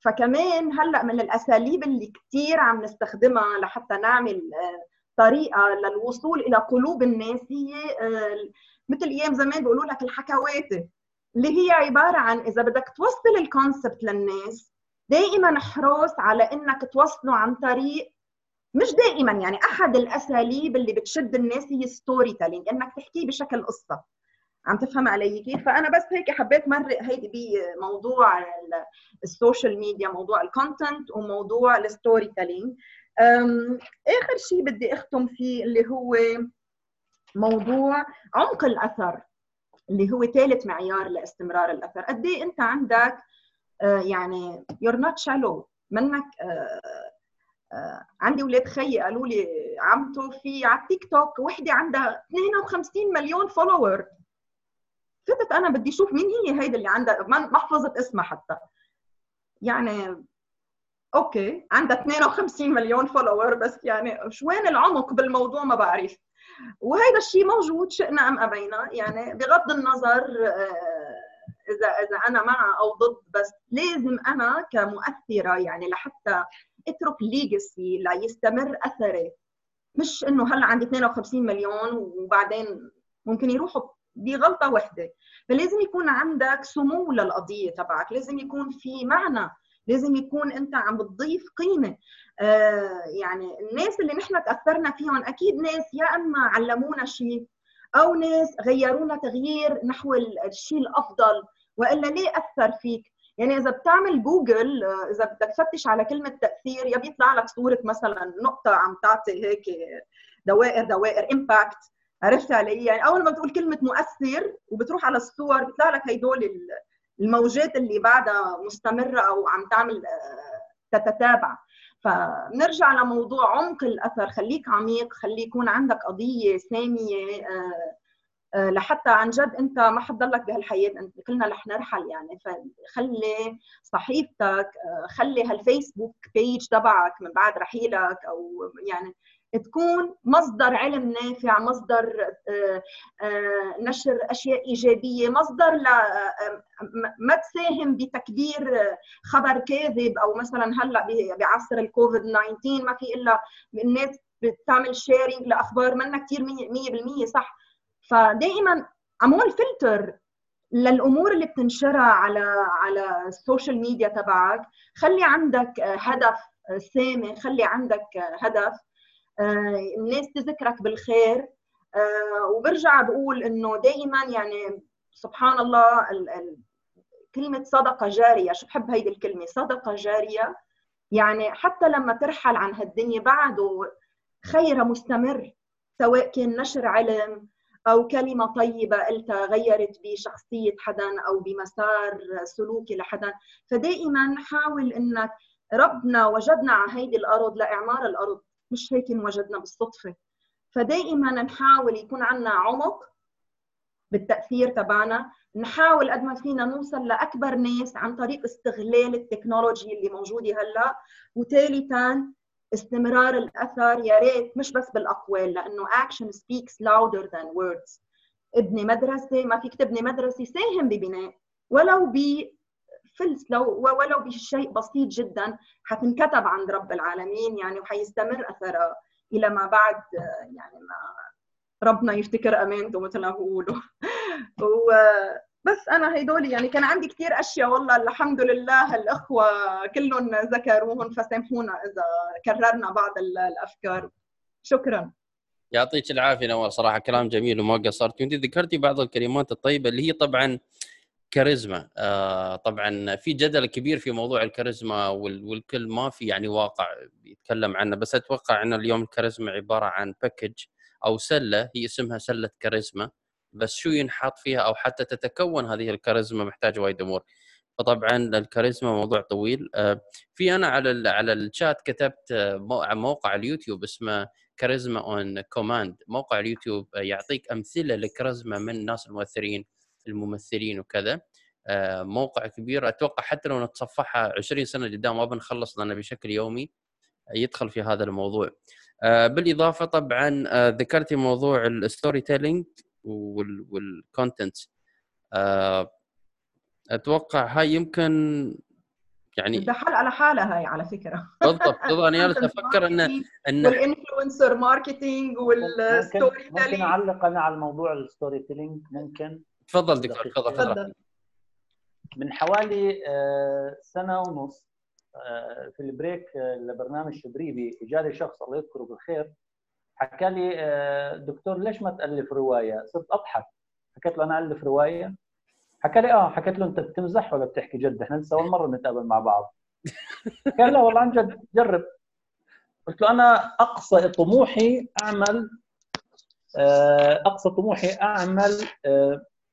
فكمان هلأ من الأساليب اللي كثير عم نستخدمها لحتى نعمل آه، طريقة للوصول إلى قلوب الناس هي آه، مثل أيام زمان بيقولوا لك الحكواتي اللي هي عبارة عن إذا بدك توصل ال concept للناس دائما احرص على إنك توصله عن طريق مش دائما يعني أحد الأساليب اللي بتشد الناس هي storytelling إنك تحكيه بشكل قصة. عم تفهم علي كيف؟ فأنا بس هيك حبيت مرق هيدي بموضوع السوشيال ميديا موضوع ال content وموضوع ال storytelling آخر شيء بدي أختم فيه اللي هو موضوع عمق الأثر اللي هو ثالث معيار لاستمرار الأثر. قد إيه أنت عندك آه، يعني you're not shallow منك آه، آه، عندي أولاد خيي قالوا لي عمتو في على التيك توك وحدة عندها 52 مليون follower فتت أنا بدي أشوف مين هي هيدي اللي عندها ما حفظت اسمها حتى. يعني okay عندها 52 مليون follower بس يعني شو وين العمق بالموضوع ما بعرف. وهذا الشيء موجود شئنا أم أبينا يعني بغض النظر آه، اذا إذا أنا مع أو ضد بس لازم أنا كمؤثرة يعني لحتى اترك legacy ليستمر أثري. مش إنه هلأ عندي 52 مليون وبعدين ممكن يروحوا بغلطه واحدة فلازم يكون عندك سمو للقضية تبعك لازم يكون في معنى لازم يكون أنت عم بتضيف قيمة. آه يعني الناس اللي نحن تأثرنا فيهم أكيد ناس يا إما علمونا شيء أو ناس غيرونا تغيير نحو الشيء الأفضل وإلا ليه أثر فيك؟ يعني إذا بتعمل جوجل إذا بدك تفتش على كلمة تأثير يا بيطلع لك صورة مثلا نقطة عم تعطي هيك دوائر دوائر impact عرفت علي يعني أول ما بتقول كلمة مؤثر وبتروح على الصور بيطلع لك هدول الموجات اللي بعدها مستمرة أو عم تعمل تتتابع. فنرجع لموضوع عمق الأثر. خليك عميق خلي يكون عندك قضية ساميه لحتى عن جد أنت ما حتضلك بهالحياة. أنت كلنا رح نرحل يعني. فخلي صحيفتك خلي هال Facebook page تبعك من بعد رحيلك أو يعني تكون مصدر علم نافع مصدر نشر أشياء إيجابية مصدر ل ما تساهم بتكبير خبر كاذب أو مثلا هلأ بعصر الكوفيد 19 ما في إلا الناس بتعمل sharing لأخبار منا كثير 100% صح. فدائما عمول فلتر للأمور اللي بتنشرها على على السوشيال ميديا تبعك. خلي عندك هدف سامي خلي عندك هدف الناس تذكرك بالخير. وبرجع بقول إنه دائما يعني سبحان الله كلمة صدقة جارية. شو بحب هيدي الكلمة؟ صدقة جارية. يعني حتى لما ترحل عن هالدنيا بعده خير مستمر سواء كان نشر علم أو كلمة طيبة قلتها غيرت بشخصية حدا أو بمسار سلوكي لحدا. فدائما حاول إنك ربنا وجدنا على هيدي الأرض لإعمار الأرض. مش هيك انوجدنا بالصدفة. فدائما نحاول يكون عندنا عمق بالتأثير تبعنا. نحاول قد ما فينا نوصل لأكبر ناس عن طريق استغلال التكنولوجي اللي موجودة هلأ. وثالثا استمرار الأثر يا ريت مش بس بالأقوال لأنه action speaks louder than words. ابني مدرسة ما فيك تبني مدرسة ساهم ببناء. ولو ب فلس. لو ولو بشيء بسيط جدا حتنكتب عند رب العالمين يعني وحيستمر اثرها إلى ما بعد يعني ما ربنا يفتكر امانته مثل ما بيقولوا وبس أنا هدول يعني كان عندي كثير أشياء والله الحمد لله الأخوة كلهم ذكروهم فسامحونا إذا كررنا بعض الأفكار. شكرا. يعطيك العافية نوال صراحة كلام جميل وما قصرتي وانت ذكرتي بعض الكلمات الطيبة اللي هي طبعا كاريزما. آه طبعا في جدل كبير في موضوع الكاريزما والكل ما في يعني واقع يتكلم عنه بس أتوقع إن اليوم الكاريزما عبارة عن package أو سلة هي اسمها سلة كاريزما بس شو ينحط فيها أو حتى تتكون هذه الكاريزما محتاج وايد أمور. فطبعا الكاريزما موضوع طويل. آه في أنا على على الشات كتبت موقع اليوتيوب اسمه Charisma on Command موقع اليوتيوب يعطيك أمثلة لكاريزما من الناس المؤثرين. الممثلين وكذا. موقع كبير. أتوقع حتى لو نتصفحها 20 سنة قدام ما بنخلص لأنه بشكل يومي يدخل في هذا الموضوع. بالإضافة طبعا ذكرتي موضوع ال storytelling وال content أتوقع هاي يمكن يعني ده حلقه على حالها هاي على فكرة. بالضبط. بالضبط. أنا جالس أفكر أن أن وال influencer marketing وال storytelling ممكن أعلق أنا على موضوع ال storytelling ممكن. تفضل دكتور تفضل تفضل. من حوالي سنة ونص في ال break لبرنامج شبريبي اجاني شخص الله يذكره بالخير حكى لي دكتور ليش ما تألف رواية؟ صرت أضحك. حكيت له أنا الف رواية. حكى لي آه حكيت له أنت بتمزح ولا بتحكي جد؟ إحنا لسه أول مرة نتقابل مع بعض. قال لا والله عن جد جرب. قلت له أنا أقصى طموحي أعمل أقصى طموحي أعمل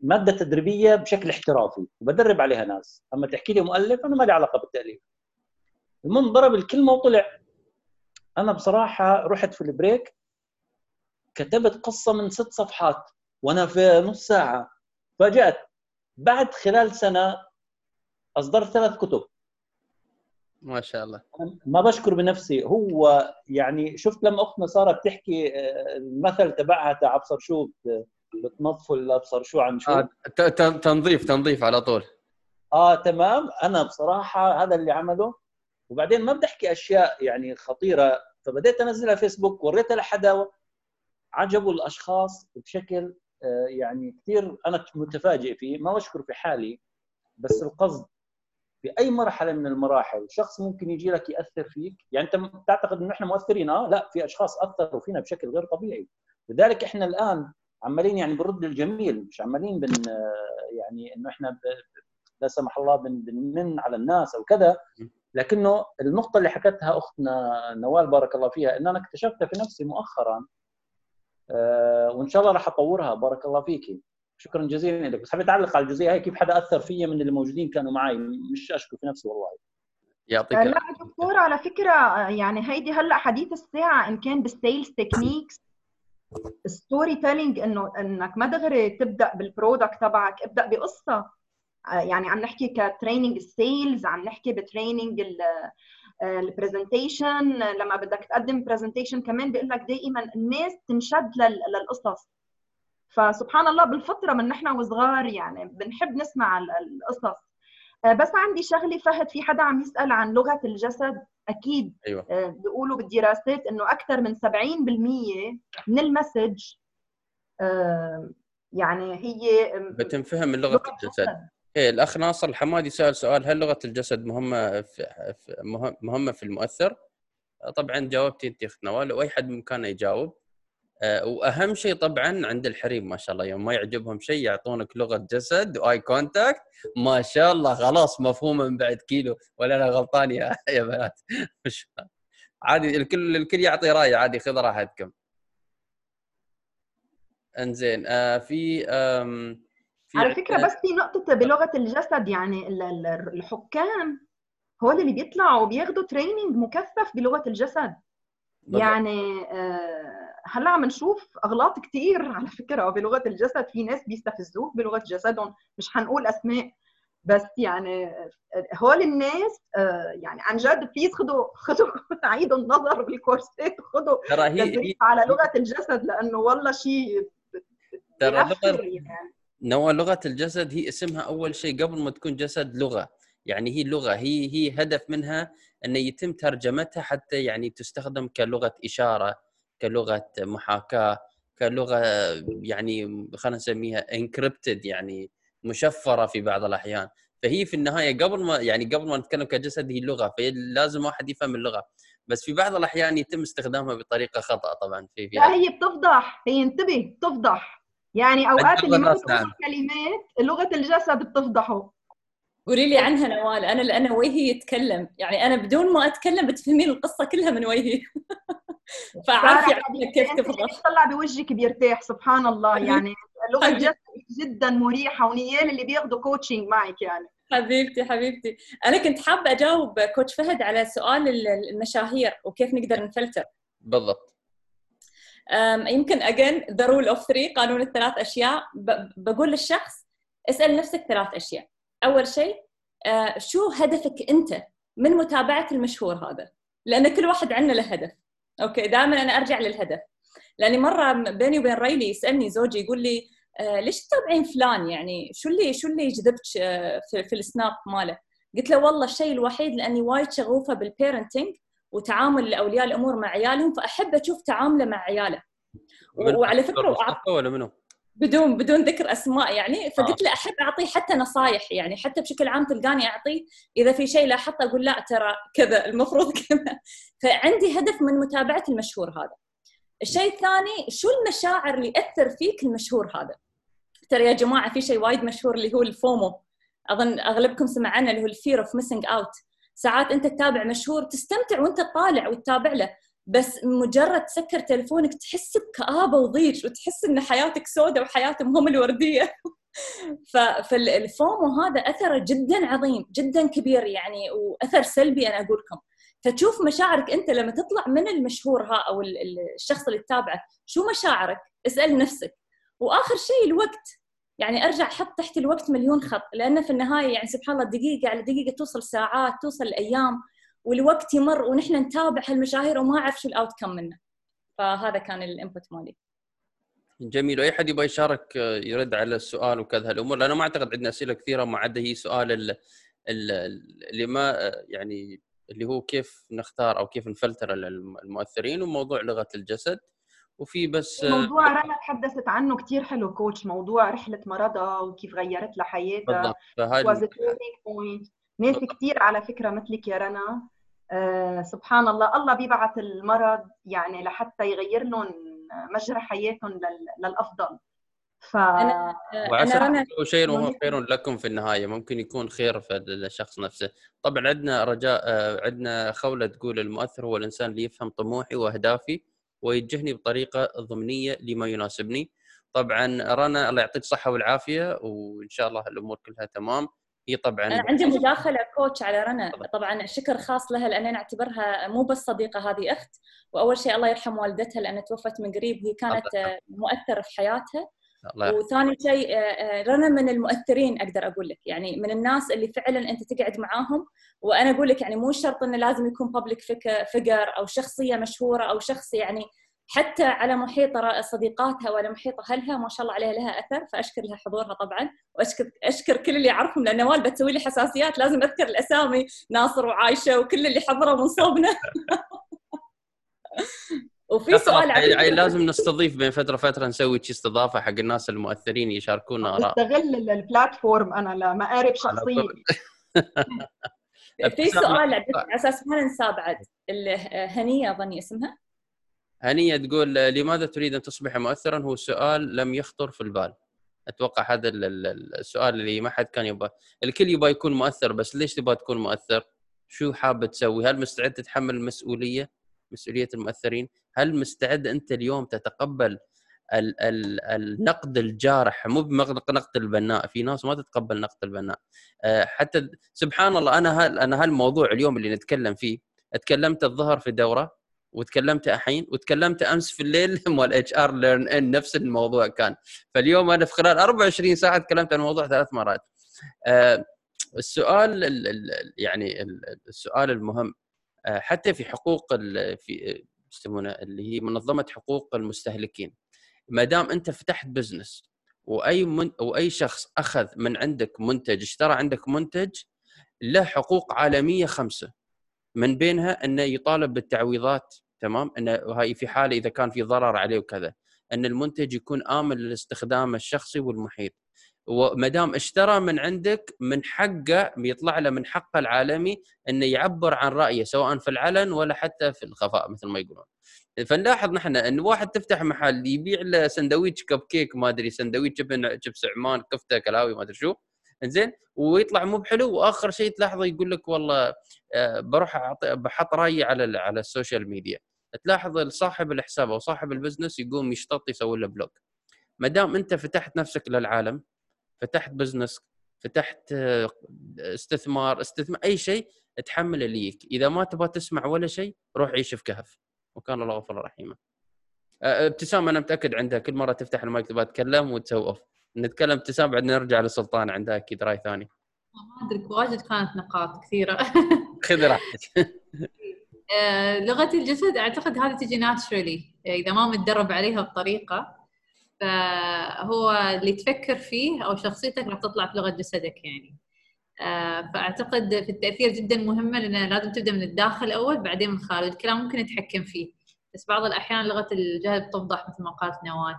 مادة تدريبية بشكل احترافي وبدرب عليها ناس. أما تحكي لي مؤلف أنا ما لي علاقة بالتأليف. المهم ضرب الكلمة وطلع. أنا بصراحة رحت في البريك كتبت قصة من ست صفحات وأنا في نص ساعة. فاجأت. بعد خلال سنة اصدرت ثلاث كتب. ما شاء الله. ما بشكر بنفسي. هو يعني شفت لما أختنا صارت تحكي المثل تبعها تاع أبصر شو بتنظفوا الابصر شو عن شو؟ آه تنظيف تنظيف على طول. آه تمام. أنا بصراحة هذا اللي عمله. وبعدين ما بدي أحكي أشياء يعني خطيرة. فبديت أنزلها فيسبوك وريتها لحدا عجبوا الأشخاص بشكل آه، يعني كثير أنا متفاجئ فيه. ما بشكر في حالي بس القصد في أي مرحلة من المراحل شخص ممكن يجي لك يأثر فيك. يعني أنت تعتقد إنه إحنا مؤثرين؟ آه لا في أشخاص أثروا فينا بشكل غير طبيعي. لذلك إحنا الآن عمالين يعني بنرد الجميل مش عمالين بن يعني إنه إحنا لا سمح الله بنمن على الناس أو كذا. لكنه النقطة اللي حكتها أختنا نوال بارك الله فيها إن أنا اكتشفتها في نفسي مؤخرا أه وإن شاء الله راح أطورها بارك الله فيكي شكرا جزيلا لك. بس حبيت أعلق على الجزئية هي كيف حدا أثر فيا من اللي موجودين كانوا معي مش أشكو في نفسي والله. يعطيك لا دكتور على فكرة يعني هيدي هلأ حديث الساعة إن كان بال sales techniques storytelling إنه إنك ما دغري تبدأ بال product تبعك ابدأ بقصة. يعني عم نحكي ك training ال sales عم نحكي ب training ال presentation لما بدك تقدم presentation كمان بيقول لك دائما الناس تنشد للقصص. فسبحان الله بالفطرة من نحن وصغار يعني بنحب نسمع القصص. بس عندي شغلة فهد في حدا عم يسأل عن لغة الجسد؟ أكيد أيوة. بيقولوا بالدراسات إنه أكثر من 70% من المسج يعني هي بتنفهم من لغة الجسد إيه الأخ ناصر الحمادي سأل سؤال هل لغة الجسد مهمة في مهمة في المؤثر؟ طبعا جاوبتي أنت اخت نوال واي حد بامكانه يجاوب آه، وأهم شيء طبعا عند الحريم ما شاء الله يوم ما يعجبهم شيء يعطونك لغة جسد و eye contact ما شاء الله خلاص مفهومة من بعد كيلو ولا أنا غلطان يا يا بنات. عادي الكل الكل يعطي رأي عادي خذ راحتكم. انزين آه في في على فكرة بس في نقطة بلغة الجسد يعني الحكام هو اللي بيطلعوا وبياخذوا training مكثف بلغة الجسد. يعني آه هلا عم نشوف أغلاط كثير على فكرة. بلغة الجسد في ناس بيستفزوك بلغة جسدهم. مش حنقول أسماء بس يعني هول الناس يعني عن جد please خذوا خذوا عيدوا النظر بالكورسات خذوا تدريب على لغة الجسد لأنه والله شيء ترى لغة يعني. نوع لغة الجسد هي اسمها أول شيء قبل ما تكون جسد لغة. يعني هي لغة هي هي هدف منها إنه يتم ترجمتها حتى يعني تستخدم كلغة إشارة. كلغة محاكاة كلغة يعني خلينا نسميها انكربتد يعني مشفرة في بعض الأحيان. فهي في النهاية قبل ما يعني قبل ما نتكلم كجسد هي اللغة فلازم واحد يفهم اللغة. بس في بعض الأحيان يتم استخدامها بطريقة خطأ طبعا في, في لا هي بتفضح هي انتبه بتفضح. يعني أوقات اللي ما نعم. كلمات لغة الجسد بتفضحه. قولي لي عنها نوال أنا لأن وجهي يتكلم. يعني أنا بدون ما أتكلم بتفهمين القصة كلها من وجهي فعارفه يعني كيف تفضح طلع بوجهك بيرتاح سبحان الله. يعني لغه جدا مريحة ونيال اللي بياخذوا coaching معك يعني. حبيبتي حبيبتي. أنا كنت حابة أجاوب coach فهد على سؤال المشاهير وكيف نقدر نفلتر. بالضبط. يمكن again the rule of 3 قانون الثلاث أشياء. بقول للشخص اسأل نفسك ثلاث أشياء. أول شيء آه، شو هدفك أنت؟ من متابعه المشهور هذا؟ لأن كل واحد عندنا له هدف. أوكي دائما أنا أرجع للهدف. لأني مرة بيني وبين رَيلي يسألني زوجي يقول لي آه ليش تتابعين فلان؟ يعني شو اللي شو اللي جذبك آه في, في السناب ماله؟ قلت له والله الشيء الوحيد لأني وايد شغوفة بال parenting وتعامل أولياء الأمور مع عيالهم فأحب أشوف تعامله مع عياله. وعلى فكرة ولا منو؟ بدون بدون ذكر أسماء يعني فقلت له أحب أعطيه حتى نصايح يعني حتى بشكل عام تلقاني اعطيه إذا في شيء لاحظته أقول لا ترى كذا المفروض كذا. فعندي هدف من متابعه المشهور هذا. الشيء الثاني شو المشاعر اللي يأثر فيك المشهور هذا؟ ترى يا جماعة في شيء وايد مشهور اللي هو ال FOMO. أظن أغلبكم سمع عنه اللي هو ال fear of missing out ساعات أنت تتابع مشهور تستمتع وأنت طالع وتتابع له. بس مجرد تسكر تلفونك تحس بكآبة وضيق وتحس إن حياتك سوداء وحياتهم هم الوردية. فالفومو هذا أثره جدا عظيم جدا كبير يعني وأثر سلبي أنا أقول لكم فتشوف مشاعرك أنت لما تطلع من المشهور ها أو الشخص اللي تتابعه شو مشاعرك؟ اسأل نفسك. وآخر شيء الوقت. يعني أرجع أحط تحت الوقت مليون خط لأنه في النهاية يعني سبحان الله دقيقة على دقيقة توصل ساعات توصل أيام والوقت يمر ونحن نتابع هالمشاهير وما أعرف شو ال outcome منه. فهذا كان ال input مالي. جميل. وأي حد يبغى يشارك يرد على السؤال وكذا هالأمور؟ لأنه ما أعتقد عندنا أسئلة كثيرة ما عدا هي سؤال اللي ما يعني اللي هو كيف نختار أو كيف نفلتر المؤثرين وموضوع لغة الجسد. وفي بس موضوع رنا تحدثت عنه كثير حلو coach موضوع رحلة مرضها وكيف غيرت لها حياتها. بالضبط. ناس كثير على فكرة مثلك يا رنا. آه سبحان الله الله بيبعث المرض يعني لحتى يغير لهم مجرى حياتهم للأفضل. ف وعسى أنا شيء وهو خير لكم في النهاية. ممكن يكون خير في الشخص نفسه. طبعا عندنا رجاء آه، عندنا خولة تقول المؤثر هو الإنسان اللي يفهم طموحي وأهدافي ويوجهني بطريقة ضمنية لما يناسبني. طبعا رنا الله يعطيك الصحة والعافية وإن شاء الله الأمور كلها تمام. هي طبعا. أنا عندي مداخلة كوتش على رنا. طبعا شكر خاص لها لأن أنا أعتبرها مو بس صديقة هذه أخت. وأول شيء الله يرحم والدتها لأن توفت من قريب وهي كانت مؤثرة في حياتها. الله وثاني شيء آه، آه، رنا من المؤثرين أقدر أقول لك. يعني من الناس اللي فعلا أنت تقعد معاهم. وأنا أقول لك يعني مو شرط إنه لازم يكون بابليك فيجر أو شخصية مشهورة أو شخص يعني حتى على محيط صديقاتها وعلى محيط أهلها ما شاء الله عليها لها أثر فأشكر لها حضورها طبعا وأشكر أشكر كل اللي يعرفهم لأن والده تسوي لي حساسيات لازم أذكر الأسامي ناصر وعايشة وكل اللي حضروا من صوبنا. وفي سؤال يعني لازم نستضيف بين فترة فتره نسوي شي استضافة حق الناس المؤثرين يشاركونا اراء أستغل البلاتفورم أنا لمقارب شخصيه في سؤال على أساس ما ننساه بعد هنية أظني اسمها. هنية تقول لماذا تريد أن تصبح مؤثرا؟ هو سؤال لم يخطر في البال. أتوقع هذا السؤال اللي ما حد كان يبغى. الكل يبغى يكون مؤثر بس ليش تبغى تكون مؤثر؟ شو حاب تسوي؟ هل مستعد تتحمل المسؤوليه مسؤولية المؤثرين؟ هل مستعد أنت اليوم تتقبل ال ال النقد الجارح؟ مو بنقد البناء في ناس ما تتقبل نقد البناء. آه، حتى سبحان الله أنا هل أنا هالموضوع اليوم اللي نتكلم فيه تكلمت الظهر في دورة وتكلمت الحين وتكلمت أمس في الليل مال HR Learn In نفس الموضوع كان. فاليوم أنا في خلال 24 ساعة تكلمت عن الموضوع ثلاث مرات. آه، السؤال يعني السؤال المهم آه، حتى في حقوق في يسمونه اللي هي منظمة حقوق المستهلكين. ما دام أنت فتحت بزنس وأي من وأي شخص أخذ من عندك منتج اشترى عندك منتج له حقوق عالمية خمسة. من بينها أنه يطالب بالتعويضات. تمام؟ انه هاي في حالة إذا كان في ضرر عليه وكذا. إن المنتج يكون آمن للاستخدام الشخصي والمحيط. وما دام اشترى من عندك من حقه بيطلع له من حقه العالمي إنه يعبر عن رأيه سواء في العلن ولا حتى في الخفاء مثل ما يقولون. فنلاحظ نحن إن واحد تفتح محل يبيع له سندويتش كب كيك ما أدري سندويتش جبن شيبس عمان كفتة كلاوي ما أدري شو. إنزين؟ ويطلع مو بحلو وآخر شيء تلاحظه يقول لك والله آه، بروح بحط رأيي على على ال social media. تلاحظ صاحب الحساب أو صاحب ال business يقوم يشتط يسوي له block. ما دام أنت فتحت نفسك للعالم فتحت business فتحت آه، استثمار استثمار أي شيء تحمل اللي يجيك إذا ما تبغى تسمع ولا شيء روح عيش في كهف. وكان الله غفور رحيما. آه، ابتسام أنا متأكد عندها. كل مرة تفتح المايك تبغى تتكلم وتسوي off نتكلم ابتسام بعد نرجع لسلطان عندها. أكيد رأي ثاني. ما أدري واجد كانت نقاط كثيرة. خذ راحتك. آه، لغة الجسد أعتقد هذه تجي ناتشرالي إذا ما متدرب عليها بطريقة. فهو اللي تفكر فيه أو شخصيتك راح تطلع في لغة جسدك يعني. آه، فأعتقد في التأثير جدا مهمه لأن لازم تبدأ من الداخل أول بعدين من الخارج الكلام ممكن نتحكم فيه بس بعض الأحيان لغة الجسد تفضح مثل ما قالت نوال.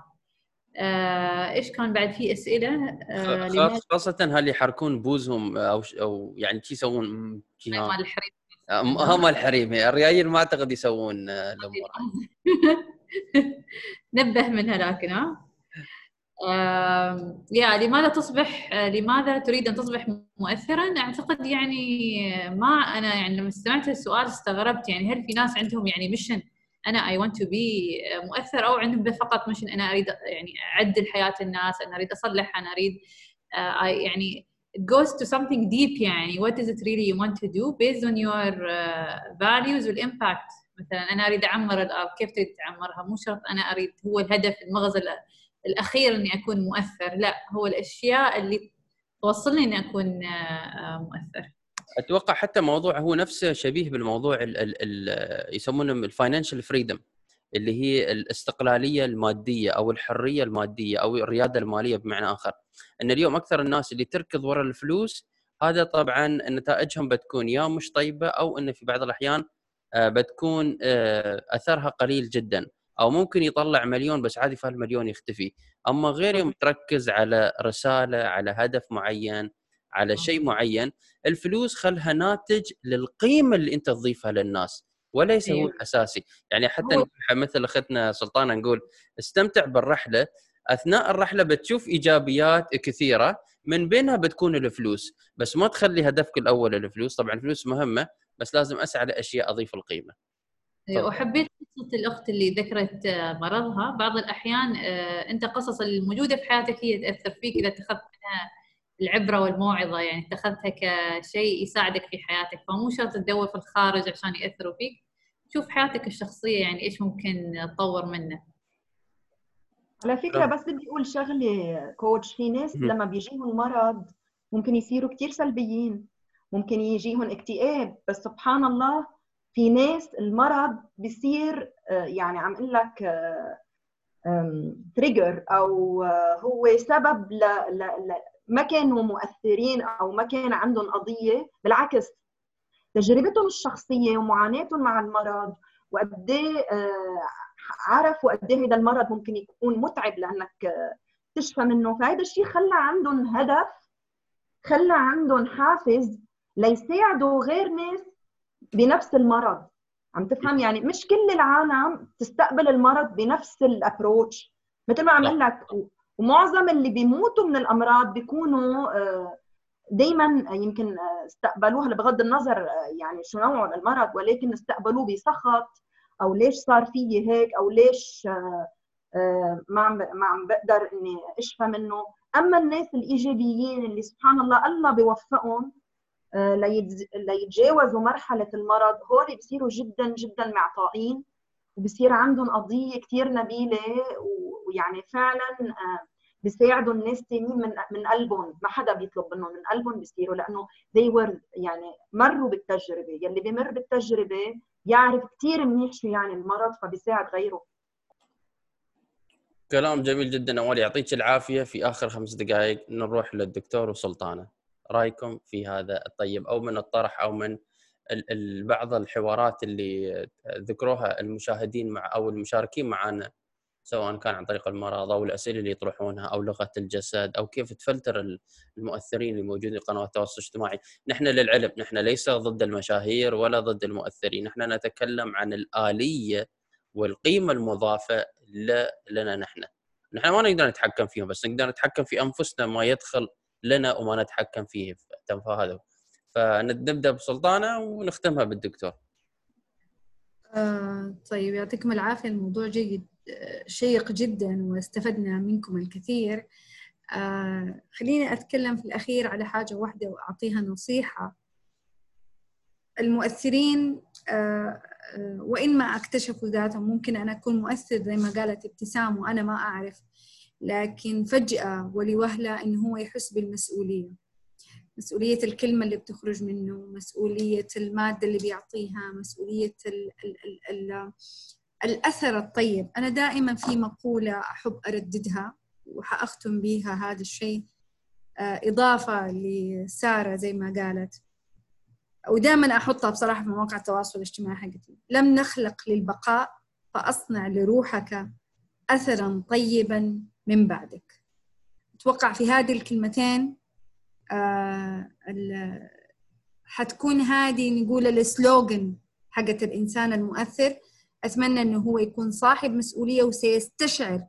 آه، إيش كان بعد في أسئلة؟ آه خاصة هل يحركون بوزهم أو أو يعني شو يسوون؟ مال الحريم هم الحريم. الريايل ما أعتقد يسوون الأمور. نبه منها لكن ها يا لماذا تصبح لماذا تريد أن تصبح مؤثرا؟ أعتقد يعني ما أنا يعني لما سمعت السؤال استغربت. يعني هل في ناس عندهم يعني mission أنا I want to be مؤثر أو عندهم فقط mission أنا أريد يعني أعدل حياة الناس أنا أريد أصلح أنا أريد يعني goes to something deep يعني. What is it really you want to do based on your uh, values وال impact مثلا أنا أريد أعمر الأرض. كيف تريد تعمرها؟ مو شرط أنا أريد هو الهدف المغزى الأخير إني أكون مؤثر. لا هو الأشياء اللي توصلني إني أكون آه، مؤثر. أتوقع حتى موضوع هو نفسه شبيه بالموضوع ال ال ال يسمونه الفاينانشال فريدم اللي هي الاستقلالية المادية أو الحرية المادية أو الريادة المالية بمعنى آخر. إن اليوم أكثر الناس اللي تركض وراء الفلوس هذا طبعا نتائجهم بتكون يا مش طيبة أو انه في بعض الأحيان آه، بتكون آه، أثرها قليل جدا أو ممكن يطلع مليون بس عادي فهالمليون يختفي. أما غير يوم تركز على رسالة على هدف معين على شيء معين الفلوس خلها ناتج للقيمة اللي أنت تضيفها للناس. وليس هو. الاساسي يعني حتى مثل أختنا سلطانة نقول استمتع بالرحلة. أثناء الرحلة بتشوف إيجابيات كثيرة من بينها بتكون الفلوس. بس ما تخلي هدفك الأول الفلوس. طبعا الفلوس مهمة بس لازم أسعى لأشياء أضيف القيمة. إيه، وحبيت قصة الأخت اللي ذكرت مرضها. بعض الأحيان آه، أنت قصص الموجودة في حياتك هي تأثر فيك إذا اتخذت منها العبرة والموعظة يعني اتخذتها كشيء يساعدك في حياتك. فمو شرط تدور في الخارج عشان يأثروا فيك. شوف حياتك الشخصية يعني إيش ممكن تطور منه. على فكرة بس بدي أقول شغلة كوتش في ناس لما بيجيهم مرض ممكن يصيروا كثير سلبيين. ممكن يجيهم اكتئاب. بس سبحان الله في ناس المرض بيصير آه، يعني عم أقول لك تريجر آه، أو آه، هو سبب ل... ل... ل... ما كانوا مؤثرين أو ما كان عندهم قضية بالعكس تجربتهم الشخصية ومعاناتهم مع المرض وقد إيه عرفوا قد إيه هذا المرض ممكن يكون متعب لأنك تشفى منه. فهذا الشيء خلى عندهم هدف خلى عندهم حافز ليساعدوا غير ناس بنفس المرض. عم تفهم؟ يعني مش كل العالم تستقبل المرض بنفس الابروتش مثل ما عم لك ومعظم اللي بيموتوا من الأمراض بيكونوا آه، دائما يمكن استقبلوها بغض النظر آه، يعني شو نوع المرض ولكن استقبلوه بسخط أو ليش صار فيي هيك أو ليش آه، ما عم ما عم بقدر إني أشفى منه. أما الناس الإيجابيين اللي سبحان الله الله بيوفقهم آه، ليتجاوزوا مرحلة المرض هول بصيروا جدا جدا معطائين. وبصير عندهم قضية كثير نبيلة ويعني فعلا آه، بيساعدوا الناس الثانيين من من قلبهم. ما حدا بيطلب منهم من قلبهم بيصيروا لأنه they were يعني مروا بالتجربة. يلي بيمر بالتجربة يعرف كثير منيح شو يعني المرض فبيساعد غيره. كلام جميل جدا أول. يعطيك العافية. في آخر خمس دقائق نروح للدكتور وسلطانة. رأيكم في هذا الطيب أو من الطرح أو من بعض الحوارات اللي ذكروها المشاهدين مع أو المشاركين معنا سواء كان عن طريق المرض أو الأسئلة اللي يطرحونها أو لغة الجسد أو كيف تفلتر المؤثرين اللي موجودين في قنوات التواصل الاجتماعي، نحن للعلم نحن ليس ضد المشاهير ولا ضد المؤثرين، نحن نتكلم عن الآلية والقيمة المضافة لنا نحن. نحن ما نقدر نتحكم فيهم بس نقدر نتحكم في أنفسنا ما يدخل لنا وما نتحكم فيه. هذا فنبدأ بسلطانة ونختمها بالدكتور. آه طيب يعطيكم العافية. الموضوع جيد آه، شيق جدا واستفدنا منكم الكثير. آه خليني أتكلم في الأخير على حاجة واحدة وأعطيها نصيحة. المؤثرين وإن ما أكتشفوا ذاتهم ممكن أنا أكون مؤثر زي ما قالت ابتسام وأنا ما أعرف. لكن فجأة ولوهلة إن هو يحس بالمسؤولية. مسؤولية الكلمة اللي بتخرج منه مسؤولية المادة اللي بيعطيها مسؤولية ال ال ال ال الأثر الطيب. أنا دائما في مقولة أحب أرددها وحأختم بها هذا الشيء آه، إضافة لسارة زي ما قالت. ودائما أحطها بصراحة في مواقع التواصل الاجتماعي حقتي. لم نخلق للبقاء فأصنع لروحك أثرا طيبا من بعدك. أتوقع في هذه الكلمتين حتكون هذه نقول السلوغن حقت الإنسان المؤثر. أتمنى أنه هو يكون صاحب مسؤولية وسيستشعر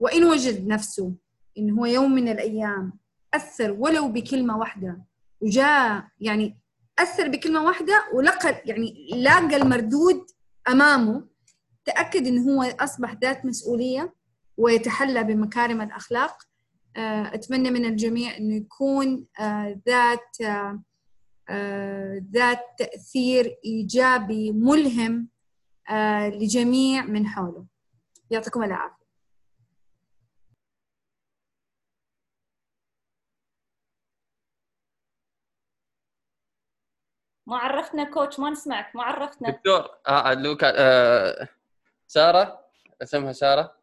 وإن وجد نفسه إنه هو يوم من الأيام أثر ولو بكلمة واحدة وجاء يعني أثر بكلمة واحدة ولقى يعني لاقى المردود أمامه تأكد إنه هو أصبح ذات مسؤولية ويتحلى بمكارم الأخلاق. آه، أتمنى من الجميع أنه يكون آه، ذات آه، ذات تأثير إيجابي ملهم لجميع من حوله. يعطيكم العافية. ما عرفتنا كوتش ما نسمعك. ما عرفتنا دكتور آه لوكا آه سارة أسمها سارة.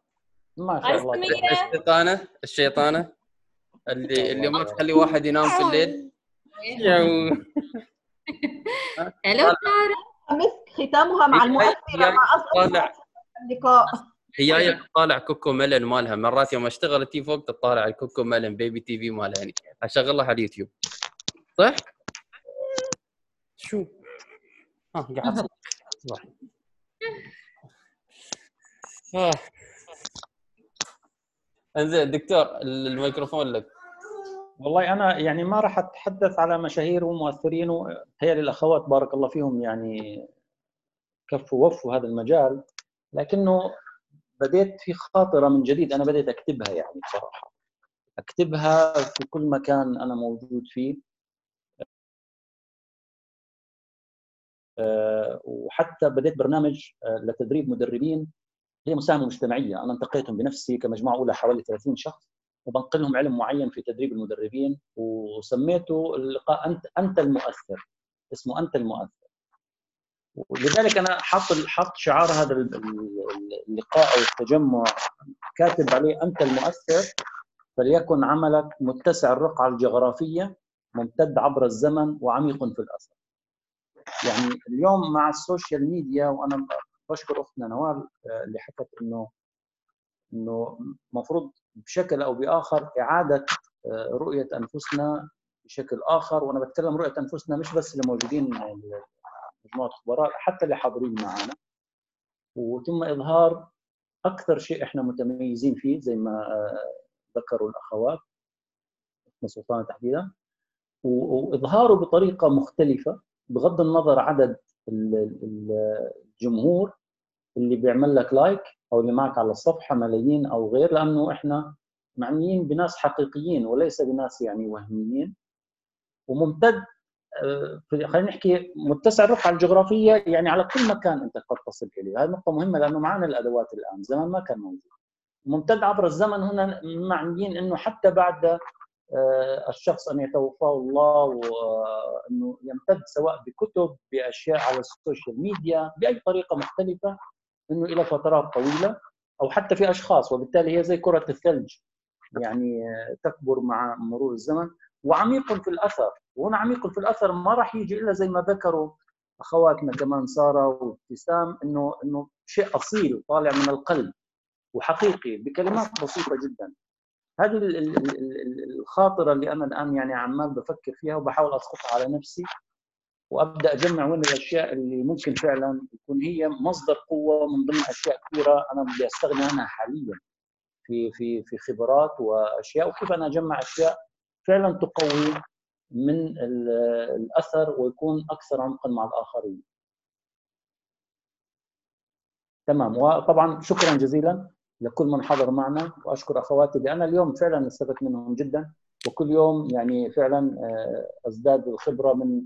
ما شاء الله الشيطانة الشيطانة. اللي اللي ما تخلي واحد ينام في الليل. هلو سارة. مسك ختامها مع المؤثره مع أصلا اللقاء. هي طالع كوكو ملن مالها. مرات يوم أشتغل تي فوق تطالع الكوكو ملن بيبي تي في مالها يعني أشغلها على اليوتيوب. صح؟ شو؟ ها قاعد. آه. انزين دكتور الميكروفون لك. والله أنا يعني ما راح أتحدث على مشاهير ومؤثرين هي للأخوات بارك الله فيهم يعني كفوا وفوا هذا المجال. لكنه بديت في خاطرة من جديد أنا بديت أكتبها يعني بصراحة. أكتبها في كل مكان أنا موجود فيه. أه وحتى بديت برنامج لتدريب مدربين. هي مساهمة مجتمعية. أنا انتقيتهم بنفسي كمجموعة أولى حوالي 30 شخص وبنقل لهم علم معين في تدريب المدربين وسميته اللقاء أنت أنت المؤثر. اسمه أنت المؤثر. ولذلك أنا حاط حاط شعار هذا اللقاء أو التجمع كاتب عليه أنت المؤثر فليكن عملك متسع الرقعة الجغرافية ممتد عبر الزمن وعميق في الأثر. يعني اليوم مع ال social media وأنا بشكر أختنا نوال اللي حكت إنه إنه المفروض بشكل أو بآخر إعادة رؤية أنفسنا بشكل آخر. وأنا بتكلم رؤية أنفسنا مش بس اللي موجودين مجموعة خبراء حتى اللي حاضرين معنا وثم إظهار أكثر شيء إحنا متميزين فيه زي ما ذكروا الأخوات سلطانه تحديدا. وإظهاره بطريقة مختلفة بغض النظر عدد الجمهور اللي بيعمل لك لايك أو اللي معك على الصفحة ملايين أو غير لأنه إحنا معنيين بناس حقيقيين وليس بناس يعني وهميين وممتد خلينا نحكي متسع الرقعة الجغرافية يعني على كل مكان أنت قد تصل إليه، هذه نقطة مهمة لأنه معنا الأدوات الآن، زمان ما كان موجود. ممتد عبر الزمن هنا معنيين إنه حتى بعد الشخص أن يتوفاه الله وأنه يمتد سواء بكتب بأشياء على ال social media بأي طريقة مختلفة إنه إلى فترات طويلة أو حتى في أشخاص. وبالتالي هي زي كرة الثلج. يعني تكبر مع مرور الزمن. وعميق في الأثر. وهنا عميق في الأثر ما راح يجي إلا زي ما ذكروا أخواتنا كمان سارة وابتسام إنه إنه شيء أصيل طالع من القلب وحقيقي بكلمات بسيطة جدا. هذه الخاطرة اللي أنا الآن يعني عمال بفكر فيها وبحاول اسقطها على نفسي وأبدأ أجمع وين الأشياء اللي ممكن فعلا تكون هي مصدر قوة من ضمن أشياء كثيرة أنا بدي أستغني عنها حاليا في في في خبرات وأشياء وكيف أنا أجمع أشياء فعلا تقوي من الأثر ويكون أكثر عمقا مع الآخرين. تمام وطبعا شكرا جزيلا لكل من حضر معنا وأشكر أخواتي لأن اليوم فعلا استفدت منهم جدا وكل يوم يعني فعلا أزداد الخبرة من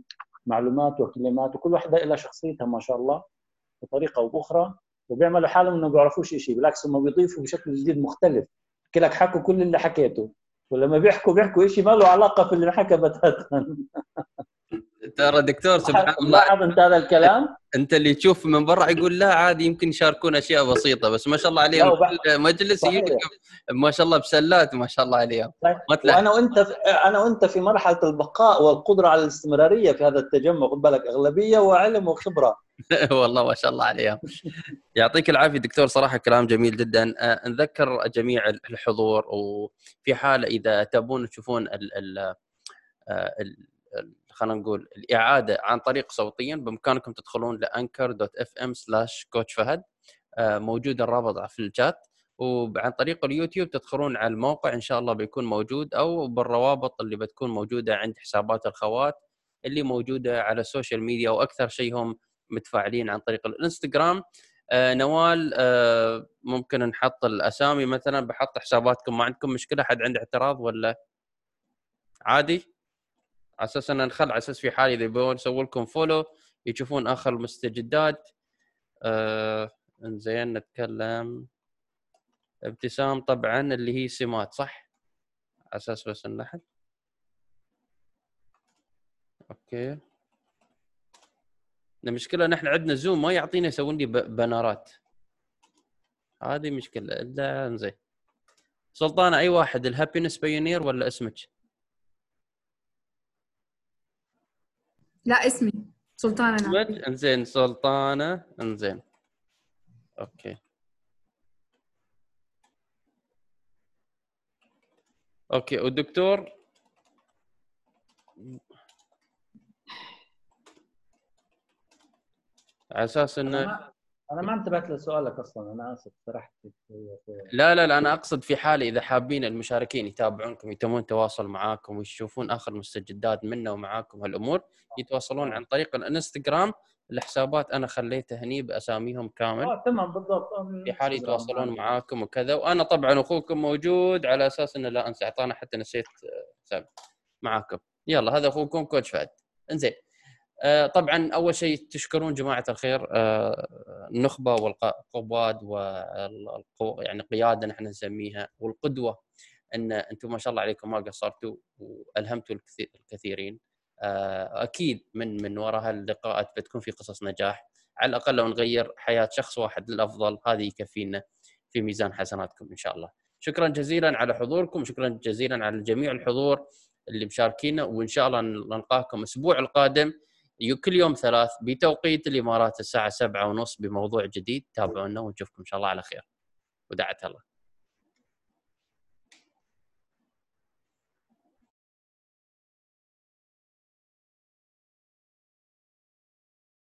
معلومات وكلمات وكل واحدة لها شخصيتها ما شاء الله بطريقة أو بأخرى وبيعملوا حالهم إنه ما بيعرفوش شيء بالعكس هم بيضيفوا بشكل جديد مختلف. بحكي لك حكوا كل اللي حكيته ولما بيحكوا بيحكوا شيء ما له علاقة في اللي انحكى بتاتا. ترى دكتور سبحان الله. لاحظ أنت هذا الكلام؟ أنت اللي تشوف من برا يقول لا عادي يمكن يشاركون أشياء بسيطة بس ما شاء الله عليهم. كل مجلس ما شاء الله بسلات ما شاء الله عليهم. وأنا وأنت أنا وأنت في مرحلة البقاء والقدرة على الاستمرارية في هذا التجمع خد بالك أغلبية وعلم وخبرة. والله ما شاء الله عليهم. يعطيك العافية دكتور صراحة كلام جميل جدا. نذكر جميع الحضور وفي حال إذا تبون تشوفون ال ال خلينا نقول الإعادة عن طريق صوتيا بإمكانكم تدخلون ل Anchor dot FM slash coach فهد. موجود الرابط في الشات وعن طريق اليوتيوب تدخلون على الموقع إن شاء الله بيكون موجود أو بالروابط اللي بتكون موجودة عند حسابات الخوات اللي موجودة على ال social media وأكثر شيء هم متفاعلين عن طريق الإنستغرام. آه نوال آه ممكن نحط الأسامي مثلا بحط حساباتكم ما عندكم مشكلة؟ حد عنده اعتراض ولا؟ عادي؟ على أساس ان نخل على أساس في حال إذا يبغون يسووا لكم follow يشوفون آخر المستجدات آه زين نتكلم. ابتسام طبعا اللي هي سمات صح؟ على أساس بس نلاحظ okay. المشكلة نحن عندنا Zoom ما يعطينا يسوون لي بنرات. هذه مشكلة. إلا زين سلطانه أي واحد ال happiness pioneer ولا اسمك؟ لا اسمي. سلطانة اسمك انزين سلطانة. انزين. okay. أوكي والدكتور؟ على أساس إنه أنا ما انتبهت لسؤالك أصلا أنا آسف سرحت لا لا لا أنا أقصد في حاله إذا حابين المشاركين يتابعونكم يتمون تواصل معاكم ويشوفون آخر مستجدات منا ومعاكم هالأمور يتواصلون عن طريق الإنستغرام. الحسابات أنا خليته هني بأساميهم كامل. آه تمام بالضبط. في حال يتواصلون معاكم وكذا. وأنا طبعا أخوكم موجود على أساس إنه لا أنسى أعطانا حتى نسيت سامي. معاكم. يلا هذا أخوكم كوتش فهد. إنزين. آه، طبعا أول شيء تشكرون جماعة الخير آه، النخبة والقواد والقو يعني قيادة نحن نسميها والقدوة إن أنتم ما شاء الله عليكم ما قصرتوا وألهمتوا الكثيرين. آه، أكيد من من وراء هاللقاءات بتكون في قصص نجاح. على الأقل لو نغير حياة شخص واحد للأفضل هذه يكفينا في ميزان حسناتكم إن شاء الله. شكرا جزيلا على حضوركم شكرا جزيلا على جميع الحضور اللي مشاركينا وإن شاء الله نلقاكم الأسبوع القادم كل يوم ثلاث بتوقيت الإمارات الساعة سبعة ونص بموضوع جديد تابعونا ونشوفكم إن شاء الله على خير. ودعت الله.